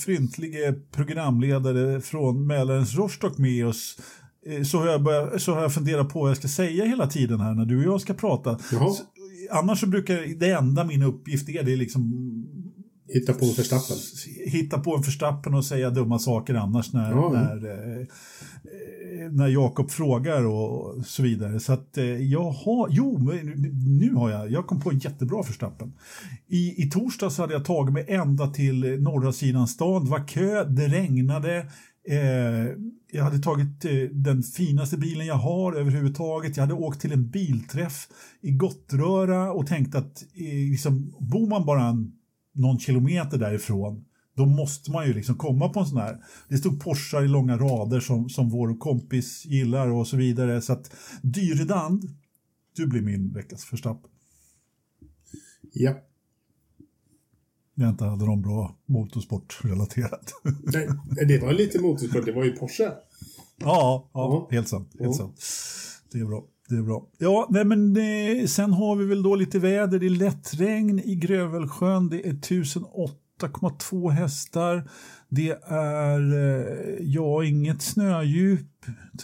[SPEAKER 1] fryntlige programledare från Mälarens Rostock med oss eh, så har, jag börjat, så har jag funderat på vad jag ska säga hela tiden här när du och jag ska prata. Så, annars så brukar det enda min uppgift är det är liksom
[SPEAKER 2] Hitta på en förstappen.
[SPEAKER 1] hitta på en förstappen och säga dumma saker annars när,
[SPEAKER 2] Ja, ja.
[SPEAKER 1] när, eh, eh, när Jakob frågar och så vidare. Så att eh, jag har, jo, nu har jag, jag kom på en jättebra förstappen. I, I torsdags hade jag tagit mig ända till eh, norra sidan stan, det var kö, det regnade. Eh, jag hade tagit eh, den finaste bilen jag har överhuvudtaget. Jag hade åkt till en bilträff i Gottröra och tänkt att eh, liksom, bor man bara en någon kilometer därifrån, då måste man ju liksom komma på en sån här. Det stod Porschar i långa rader som, som vår kompis gillar och så vidare. Så att Dyredand, du blir min veckas förstapp.
[SPEAKER 2] Ja.
[SPEAKER 1] Jag inte hade någon bra motorsportrelaterat. (laughs)
[SPEAKER 2] Nej, det var lite motorsport. Det var ju Porsche.
[SPEAKER 1] ja, ja,
[SPEAKER 2] Ja.
[SPEAKER 1] helt sant. Helt
[SPEAKER 2] Ja.
[SPEAKER 1] sant. Det är bra. Det är bra. Ja, nej men eh, sen har vi väl då lite väder. Det är lätt regn i Grövelsjön. Det är 1008,2 hästar. Det är, eh, ja, inget snödjup.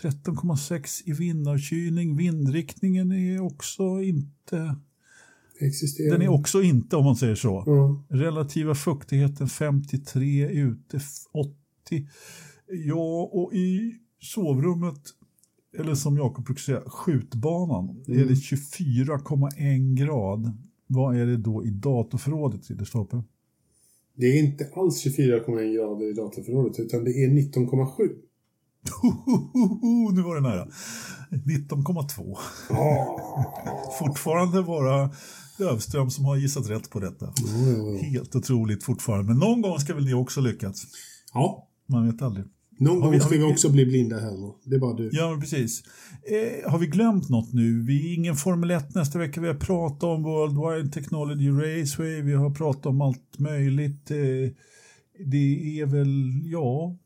[SPEAKER 1] 13,6 i vindavkylning. Vindriktningen är också inte,
[SPEAKER 2] Existerar.
[SPEAKER 1] den är också inte om man säger så.
[SPEAKER 2] Ja.
[SPEAKER 1] Relativa fuktigheten 53, ute f- 80. Ja, och i sovrummet, eller som Jakob brukar säga, skjutbanan, är det 24,1 grad. Vad är det då i datorförrådet, Ridderstolpe?
[SPEAKER 2] Det är inte alls 24,1 grader i datorförrådet utan det är 19,7.
[SPEAKER 1] nu var det nära. 19,2.
[SPEAKER 2] Ah. (laughs)
[SPEAKER 1] Fortfarande bara Lövström som har gissat rätt på detta. Helt otroligt fortfarande. Men någon gång ska väl ni också lyckats.
[SPEAKER 2] ja.
[SPEAKER 1] Man vet aldrig.
[SPEAKER 2] Någon gång
[SPEAKER 1] vi-
[SPEAKER 2] ska vi
[SPEAKER 1] vi-
[SPEAKER 2] också bli blinda här. Det är bara du.
[SPEAKER 1] Ja, precis. Eh, har vi glömt något nu? Vi är ingen Formel 1 nästa vecka. Vi har pratat om Worldwide Technology Raceway. Vi har pratat om allt möjligt. Eh, det är väl, ja.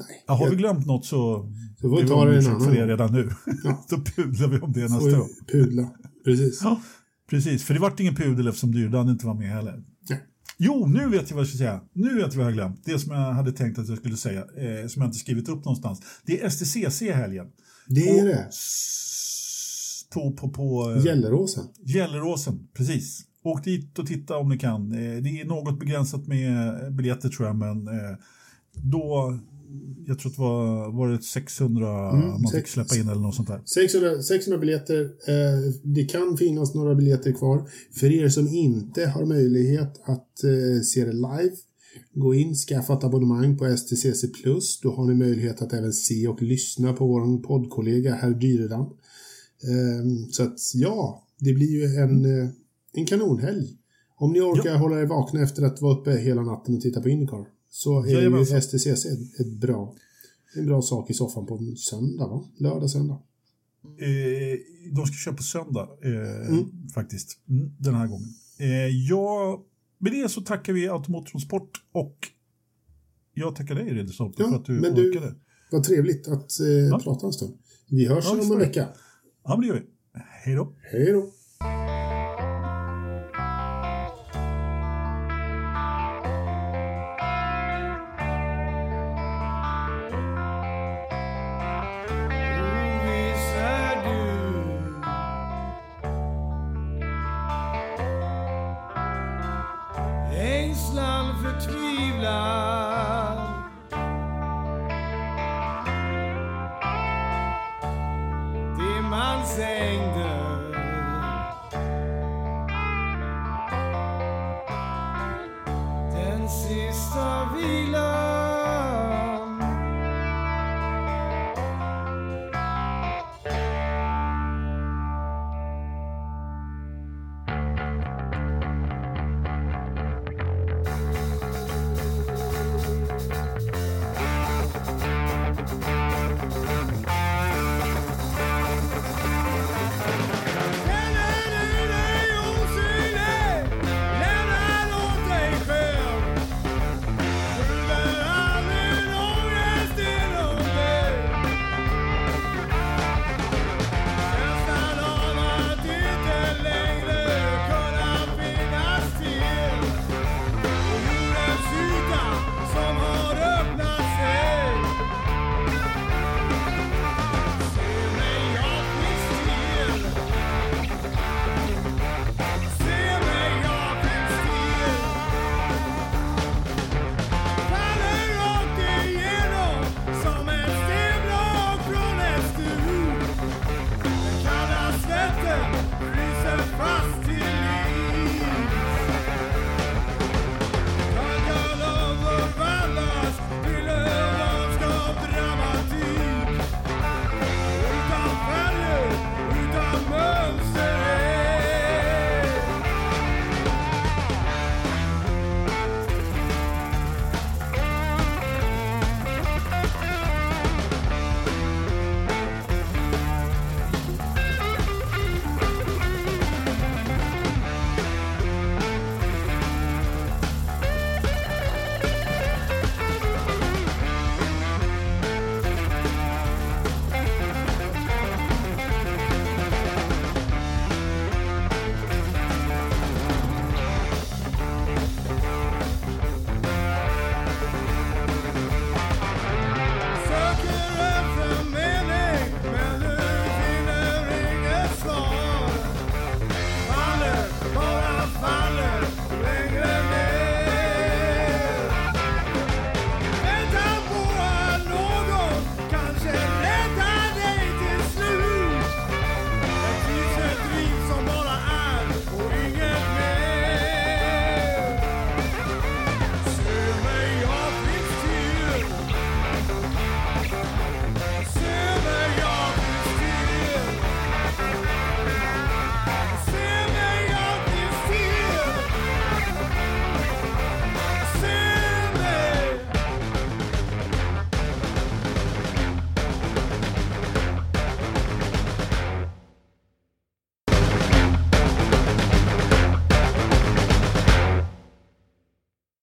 [SPEAKER 2] Nej.
[SPEAKER 1] ja har vi
[SPEAKER 2] Jag
[SPEAKER 1] glömt något så
[SPEAKER 2] Så får vi ta det en annan
[SPEAKER 1] för det redan nu.
[SPEAKER 2] Ja. (laughs)
[SPEAKER 1] Då pudlar vi om det nästa gång.
[SPEAKER 2] vi pudla. Precis.
[SPEAKER 1] Ja, precis. För det vart ingen pudel eftersom Dyrdan inte var med heller. Jo, nu vet jag vad jag ska säga. Nu vet jag vad jag har glömt. Det som jag hade tänkt att jag skulle säga, eh, som jag inte skrivit upp någonstans. Det är STCC i helgen.
[SPEAKER 2] Det är det.
[SPEAKER 1] S- På, på, på eh,
[SPEAKER 2] Gelleråsen.
[SPEAKER 1] Gelleråsen, precis. Åk dit och titta om ni kan. Eh, Det är något begränsat med biljetter tror jag, men eh, då, jag tror att det var, var det 600
[SPEAKER 2] Mm,
[SPEAKER 1] man fick släppa in eller något sånt där.
[SPEAKER 2] 600, 600 biljetter. Eh, det kan finnas några biljetter kvar. För er som inte har möjlighet att eh, se det live, gå in, skaffa ett abonnemang på STCC+. Då har ni möjlighet att även se och lyssna på vår poddkollega herr Dyredan. Eh, så att ja, det blir ju en, eh, en kanonhelg. Om ni orkar hålla er vakna efter att vara uppe hela natten och titta på Indycar så är ju. STCC ett, ett bra, en bra sak i soffan på en söndag, va? Lördag, söndag.
[SPEAKER 1] Eh, de ska köra på söndag eh,
[SPEAKER 2] Mm.
[SPEAKER 1] faktiskt, mm, den här gången. Eh, ja, med det så tackar vi Automotorsport och jag tackar dig Ridderstorp
[SPEAKER 2] Ja,
[SPEAKER 1] för att du
[SPEAKER 2] men du-
[SPEAKER 1] orkade.
[SPEAKER 2] Vad trevligt att eh, prata en stund. Vi hörs
[SPEAKER 1] Ja,
[SPEAKER 2] om en vecka.
[SPEAKER 1] Ja, men det gör vi. Hej då.
[SPEAKER 2] Hej då!